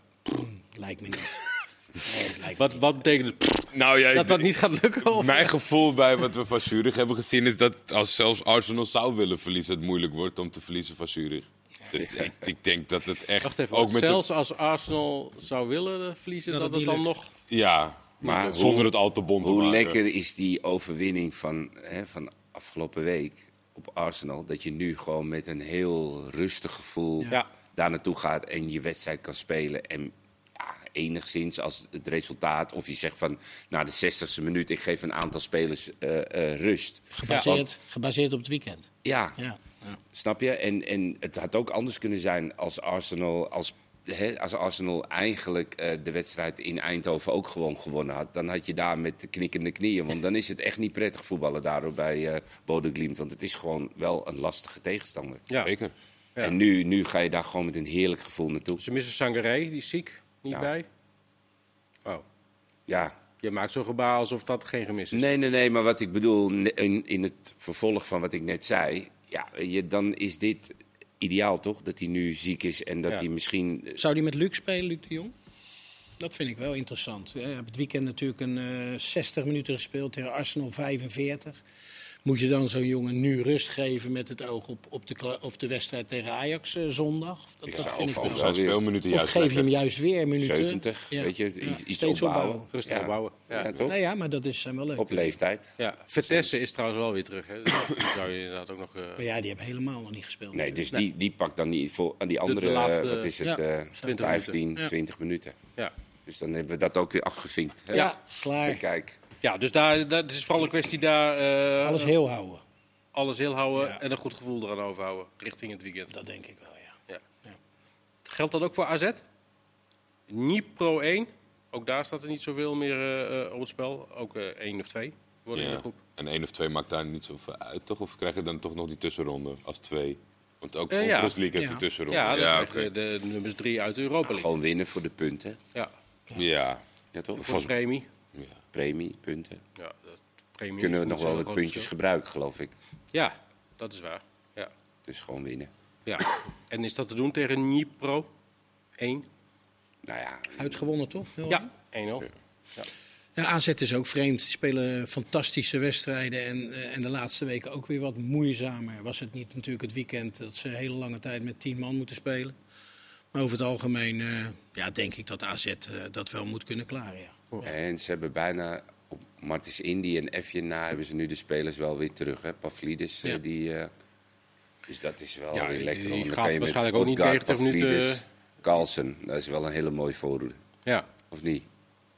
Lijkt me niet. Nee,
Wat, wat betekent het pff,
Nou ja,
dat dat niet gaat lukken? Of?
Mijn gevoel bij wat we van Zurich hebben gezien is dat als zelfs Arsenal zou willen verliezen, het moeilijk wordt om te verliezen van Zurich. Dus ik, ik denk dat het echt
Wacht even,
ook met
zelfs als Arsenal zou willen verliezen,
Dat
dat,
het
dan
lukt.
nog...
ja,
Maar
maar zonder
hoe-
het al te bond te
Hoe
maken.
lekker is die overwinning van, hè, van afgelopen week op Arsenal? Dat je nu gewoon met een heel rustig gevoel
Ja.
daar naartoe gaat en je wedstrijd kan spelen. En ja, enigszins als het resultaat, of je zegt van na de 60ste minuut, ik geef een aantal spelers eh, eh, rust.
Gebaseerd, gebaseerd op het weekend.
Ja,
Ja, ja.
Snap je? En, en het had ook anders kunnen zijn als Arsenal, als, hè, als Arsenal eigenlijk eh, de wedstrijd in Eindhoven ook gewoon gewonnen had. Dan had je daar met de knikkende knieën. Want dan is het echt niet prettig voetballen daardoor bij eh Bode Glimt. Want het is gewoon wel een lastige tegenstander.
Ja.
Zeker.
Ja.
En nu, nu ga je daar gewoon met een heerlijk gevoel naartoe.
Ze missen Sangaré, die is ziek, niet
Ja.
bij. Oh,
Ja,
je maakt zo'n gebaar alsof dat geen gemis is.
Nee, nee, nee, maar wat ik bedoel, in, in het vervolg van wat ik net zei, ja, je, dan is dit ideaal toch? Dat hij nu ziek is en dat
Ja.
hij misschien.
Zou die met Luc spelen, Luc de Jong? Dat vind ik wel interessant. Je hebt het weekend natuurlijk een eh 60 minuten gespeeld tegen Arsenal 45. Moet je dan zo'n jongen nu rust geven met het oog op, op, de, of de wedstrijd tegen Ajax eh, zondag? Dat,
Ik
dat
zou
vind ik
of-
wel.
Zijn
weer-
speelminuten
Of
juist
geef je hem juist weer minuten.
70,
Ja.
weet je,
Ja,
iets
steeds
opbouwen.
opbouwen.
Rustig opbouwen, ja.
Ja, toch?
Nee, ja, maar dat is zijn wel leuk.
Op leeftijd.
Ja, Vitesse is trouwens wel weer terug. Hè. Dus die zou je inderdaad ook nog... eh,
Maar ja, die hebben helemaal nog niet gespeeld.
Nee, dus
Nee.
Die, die pakt dan niet voor aan die andere,
de laatste,
eh, wat is het,
ja,
eh,
20
15,
minuten. Ja.
20 minuten.
ja.
Dus dan hebben we dat ook weer afgevinkt. hè?
Ja, klaar.
En Kijk,
ja, dus daar, dat is vooral een kwestie daar... eh,
Alles heel houden.
alles heel houden
Ja.
en een goed gevoel eraan overhouden richting het weekend.
Dat denk ik wel, ja.
Ja.
Ja.
Geldt dat ook voor AZ? Nipro 1. Ook daar staat er niet zoveel meer eh, eh, op het spel. Ook eh, één of twee worden in de groep.
En één of twee maakt daar niet zoveel uit, toch? Of krijg je dan toch nog die tussenronde als twee? Want ook
Eh, ja.
Conference League heeft
Ja.
die tussenronde.
Ja, dan
ja,
krijg je
oké.
de nummers drie uit de Europa League.
gewoon winnen voor de punten.
Ja,
ja.
Ja, toch?
voor de premie.
Ja.
Premie, punten.
Ja, premie
Kunnen we nog wel wat puntjes
verschil.
gebruiken, geloof ik.
Ja, dat is waar. Ja.
Dus gewoon winnen.
ja. En is dat te doen tegen Nipro 1?
Nou ja,
Uitgewonnen toch? Heel
Ja, 1-0.
Ja, AZ is ook vreemd. Die spelen fantastische wedstrijden. En, eh, en de laatste weken ook weer wat moeizamer. Was het niet natuurlijk het weekend dat ze een hele lange tijd met tien man moeten spelen. Maar over het algemeen eh, ja, denk ik dat AZ eh, dat wel moet kunnen klaren. Ja.
En ze hebben bijna op Martins Indy en Fje na hebben ze nu de spelers wel weer terug. Hè? Pavlidis, eh,
Ja.
die, eh, dus dat is wel
Ja,
weer
die-
lekker.
die
dan
gaat waarschijnlijk ook niet
Odgaard,
90 minuten,
Pavlidis, Carlsen, dat is wel een hele mooie voorroede.
Ja,
Of niet?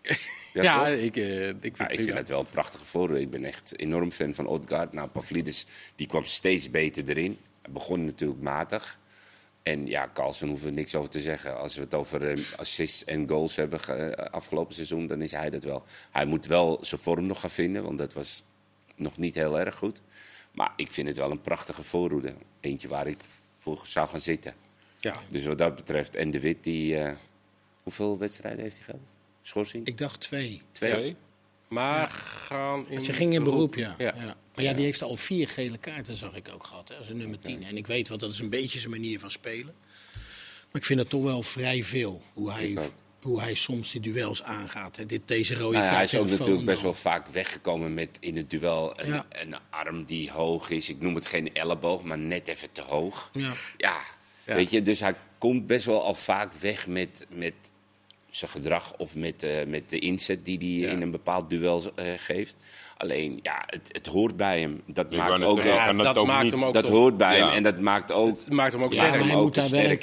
ja, ik, eh, ik vind
Ja, ik vind het wel een prachtige voorroede. Ik ben echt enorm fan van Odgaard. Nou, Pavlidis die kwam steeds beter erin. Hij begon natuurlijk matig. En ja, Carlsen hoeven we niks over te zeggen. Als we het over eh, assists en goals hebben ge- eh, afgelopen seizoen, dan is hij dat wel. Hij moet wel zijn vorm nog gaan vinden, want dat was nog niet heel erg goed. Maar ik vind het wel een prachtige voorroede. Eentje waar ik voor zou gaan zitten.
Ja.
Dus wat dat betreft. En de Wit, die, eh, hoeveel wedstrijden heeft hij gehad? Schorsing?
Ik dacht twee.
Twee.
Twee?
Maar gaan in
Ze ging in beroep, ja.
Ja.
ja. Maar ja, die heeft al vier gele kaarten, zag ik ook gehad. Hè, als een nummer 10. En ik weet wel, dat is een beetje zijn manier van spelen. Maar ik vind het toch wel vrij veel. Hoe hij, hoe hij soms die duels aangaat. Hè. Dit, deze rode
Nou ja,
kaart
hij is ook natuurlijk best wel vaak weggekomen met in het duel een,
Ja.
een arm die hoog is. Ik noem het geen elleboog, maar net even te hoog.
Ja.
Ja,
Ja.
weet je, dus hij komt best wel al vaak weg met, met zijn gedrag of met, eh, met de inzet die hij
Ja.
in een bepaald duel eh, geeft. Alleen, ja, het, het hoort bij hem. Dat
Ik
maakt ook
zeggen, dat
dat
ook
maakt
niet-
hem ook
Dat hoort bij hem en dat maakt ook.
Het maakt hem ook
maar
hij moet daar wel een
sterk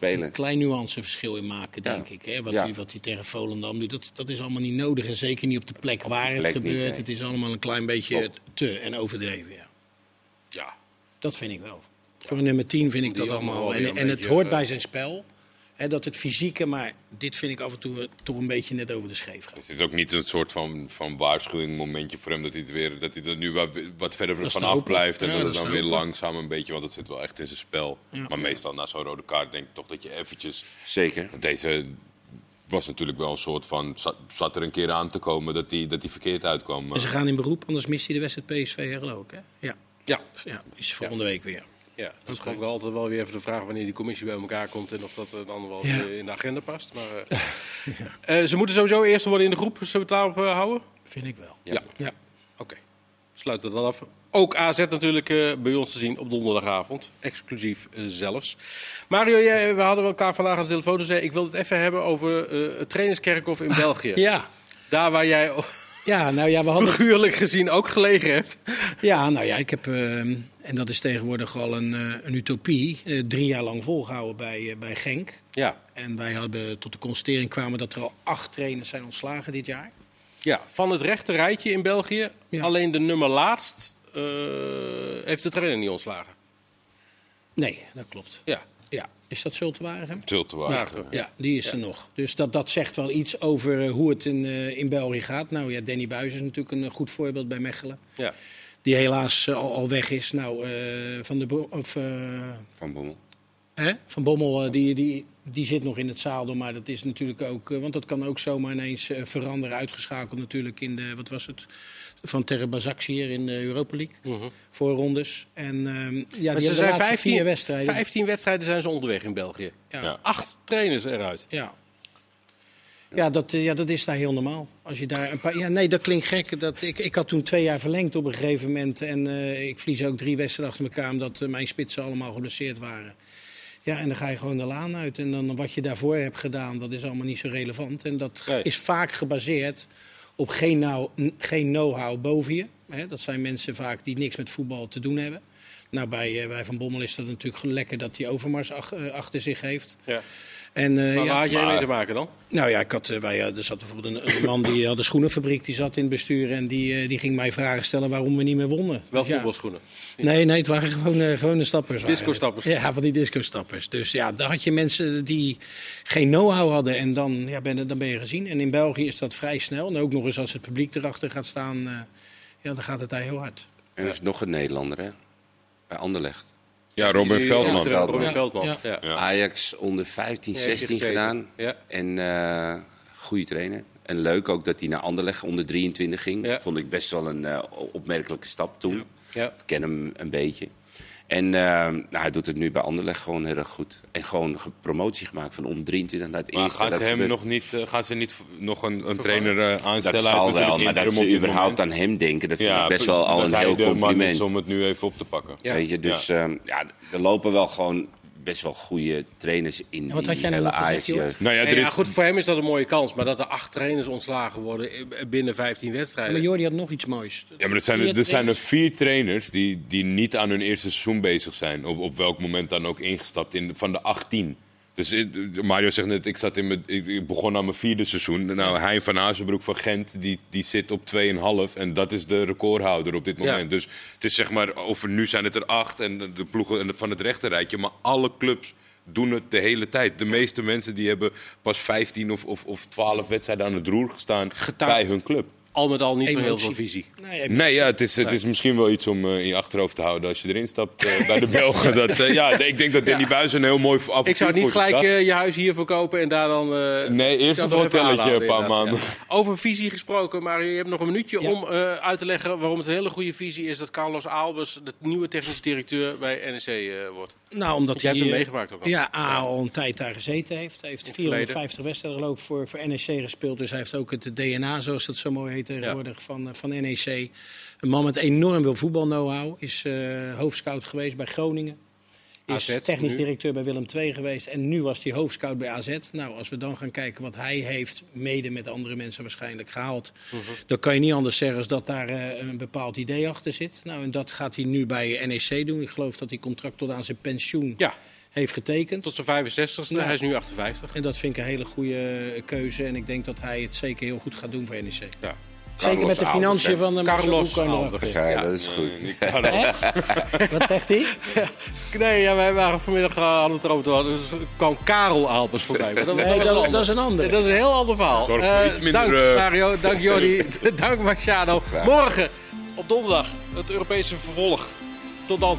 klein, een klein nuanceverschil in maken,
Ja.
denk ik. Hè? Wat,
Ja.
hij, wat hij tegen Volendam doet, dat, dat is allemaal niet nodig. En zeker niet op de plek waar het gebeurt.
nee.
Het is allemaal een klein beetje te en overdreven. Ja.
Ja.
Dat vind ik wel. Voor een nummer 10 vind ik dat
allemaal
En, en het hoort
eh,
bij zijn spel. Dat het fysieke, maar dit vind ik af en toe eh, toch een beetje net over de scheef gaat.
Het is ook niet een soort van, van waarschuwing momentje voor hem dat hij, het weer, dat hij er nu wat, wat verder
is
van
te
af
hopen.
blijft. En
Ja,
dat
dat
het dan weer langzaam een beetje, want het zit wel echt in zijn spel.
Ja.
Maar meestal na zo'n rode kaart denk ik toch dat je eventjes...
Zeker.
Deze was natuurlijk wel een soort van... Zat, zat er een keer aan te komen dat hij dat die verkeerd uitkwam.
En ze gaan in beroep, anders mist hij de wedstrijd PSV hè, geloof ik. Hè? Ja.
Ja.
ja, is volgende week weer.
Ja, dat is ook wel altijd wel weer even de vraag wanneer die commissie bij elkaar komt en of dat dan wel
Ja.
in de agenda past. Maar, eh, eh, ze moeten sowieso eerst worden in de groep. Zullen we het daarop eh, houden?
Vind ik wel.
Ja.
Ja.
Oké, sluiten we dan af. Ook AZ natuurlijk bij ons te zien op donderdagavond. Exclusief zelfs. Mario, jij, we hadden elkaar vandaag aan de telefoon. Dus ik wil het even hebben over het trainingskerkhof in België.
Ja.
Daar waar jij
ja, nou ja, we hadden
figuurlijk gezien ook gelegen hebt.
Ja, nou ja, ik heb, eh, en dat is tegenwoordig al een, eh, een utopie, eh, drie jaar lang volgehouden bij, eh, bij Genk.
Ja.
En wij hadden tot de constatering kwamen dat er al acht trainers zijn ontslagen dit jaar.
ja, van het rechte rijtje in België.
Ja.
Alleen de nummer laatst heeft de trainer niet ontslagen.
Nee, dat klopt.
Ja.
Ja, is dat zo te waren?
Zult te waar.
Ja, die is er nog. Dus dat, dat zegt wel iets over eh, hoe het in, eh, in België gaat. Nou ja, Danny Buis is natuurlijk een eh, goed voorbeeld bij Mechelen.
ja.
Die helaas al, al weg is. Nou, eh, van de Bro- of, eh,
Van Bommel.
Hè? Van Bommel, die, die, die zit nog in het zadel. Maar dat is natuurlijk ook... want dat kan ook zomaar ineens eh, veranderen. Uitgeschakeld natuurlijk in de... Wat was het? Van Terre Bazax hier in de Europa League.
Mhm.
Voorrondes. En ehm, ja, die
Maar ze zijn
laatste
15,
vier wedstrijden.
15 wedstrijden zijn ze onderweg in België.
Ja.
Ja.
Acht trainers eruit.
Ja. Ja, dat, eh, ja, dat is daar heel normaal. Als je daar een paar, ja, nee, dat klinkt gek. Dat, ik, ik had toen twee jaar verlengd op een gegeven moment. En eh, ik verlies ook drie wedstrijden achter elkaar... omdat eh, mijn spitsen allemaal geblesseerd waren. Ja, en dan ga je gewoon de laan uit. En dan wat je daarvoor hebt gedaan, dat is allemaal niet zo relevant. En dat
Nee.
is vaak gebaseerd op geen nou- geen know-how boven je. Dat zijn mensen vaak die niks met voetbal te doen hebben. Nou, bij, eh, bij Van Bommel is dat natuurlijk lekker dat hij Overmars ach- eh, achter zich heeft.
Ja.
En, eh,
Maar
ja,
waar had jij mee te maken dan?
nou ja, ik had, eh, wij, er zat bijvoorbeeld een, een man die had een schoenenfabriek, die zat in het bestuur en die, eh, die ging mij vragen stellen waarom we niet meer wonnen.
Wel
Dus ja.
voetbalschoenen.
Nee, nee, het waren gewoon eh, gewone stappers.
Disco-stappers.
Ja, van die disco-stappers. Dus ja, daar had je mensen die geen know-how hadden en dan, ja, ben, dan ben je gezien. En in België is dat vrij snel. En ook nog eens als het publiek erachter gaat staan, eh, ja, dan gaat het daar heel hard.
En er is nog een Nederlander, hè? Bij Anderlecht.
Ja, Robin Veldman.
Ja, Robin
Ja.
Veldman.
Ja.
Ja.
Ja.
Ajax onder 15,
Ja, heeft hij
16
gezeten.
gedaan.
Ja.
En eh goede trainer. En leuk ook dat hij naar Anderlecht onder 23 ging.
Ja.
Vond ik best wel een eh, opmerkelijke stap toen.
Ja.
Ik ken hem een beetje. En eh, nou, hij doet het nu bij Anderlecht gewoon heel erg goed. En gewoon ge- promotie gemaakt van onder 23 naar het
Maar
eerste.
gaan ze hem nog niet, eh, gaan ze niet nog een, een trainer eh, aanstellen?
Dat zal wel, maar dat ze überhaupt aan hem denken, dat vind
Ja,
ik best wel al een heel compliment.
om het nu even op te pakken.
Ja.
Weet je, dus ehm, ja, er lopen wel gewoon best wel goede trainers in
wat
die
had jij nou
hele Ajax jeugd.
Nou ja,
Ja,
er
ja,
is,
goed, voor hem is dat een mooie kans. Maar dat er acht trainers ontslagen worden eh, binnen 15
Maar
wedstrijden.
Jordi had nog iets moois.
Ja, maar er zijn, er,
Vier
er zijn er
trainers.
vier trainers die, die niet aan hun eerste seizoen bezig zijn. Op, op welk moment dan ook ingestapt in, van de 18. Dus eh, Mario zegt net, ik, zat in mijn, ik, begon aan mijn vierde seizoen. Nou, Hein van Azenbroek van Gent, die, die zit op 2,5. En dat is de recordhouder op dit
Ja.
moment. Dus het is zeg maar, over nu zijn het er acht. En de ploegen van het rechterrijtje. Maar alle clubs doen het de hele tijd. De meeste mensen die hebben pas 15 of, of, of 12 wedstrijden aan het roer gestaan
Getuig-
bij hun club.
Al met al niet zo heel veel visie.
Nee,
Nee, ja, het is, het is misschien wel iets om eh, in je achterhoofd te houden als je erin stapt eh, bij de Belgen. Dat, eh, ja, ik denk dat Danny
Ja.
Buis een heel mooi avontuur
Ik zou niet gelijk je huis hier verkopen en daar dan... eh,
Nee, eerst een hotelletje een paar maanden.
ja. Over visie gesproken, Mario. Je hebt nog een minuutje
Ja.
om eh, uit te leggen waarom het een hele goede visie is dat Carlos Albers de nieuwe technische directeur bij NEC eh, wordt.
Nou, omdat
jij
hij
hebt hem meegemaakt ook al.
Ja, A, al een tijd daar gezeten heeft. Hij heeft
het
450 wedstrijden ik voor, voor NEC gespeeld. Dus hij heeft ook het DNA, zoals dat zo mooi heet tegenwoordig, van, eh, van NEC. Een man met enorm veel voetbal-know-how. Is eh hoofdscout geweest bij Groningen. Is
AZ
technisch
nu.
directeur bij Willem II geweest. En nu was hij hoofdscout bij AZ. Nou, als we dan gaan kijken wat hij heeft, mede met andere mensen waarschijnlijk gehaald.
Mhm.
Dan kan je niet anders zeggen als dat daar eh, een bepaald idee achter zit. Nou, en dat gaat hij nu bij NEC doen. Ik geloof dat hij contract tot aan zijn pensioen
Ja,
heeft getekend.
tot zijn 65ste.
Nou.
Hij is nu 58.
En dat vind ik een hele goede keuze. En ik denk dat hij het zeker heel goed gaat doen voor NEC.
Ja.
Zeker met de financiën van de
Carlos
Marcelo
Albers.
erachter.
Ja, dat is goed.
Wat zegt hij?
Nee, ja, wij waren vanmiddag uh, hadden we het erover. Dus kwam Karel Albers voorbij. Maar dat,
Nee, dat, is een ander.
Dat is een heel ander verhaal.
Zorg voor
Eh,
iets minder,
dank
eh,
Mario, dank Jordi, dank Marciano. Morgen op donderdag het Europese vervolg. Tot dan.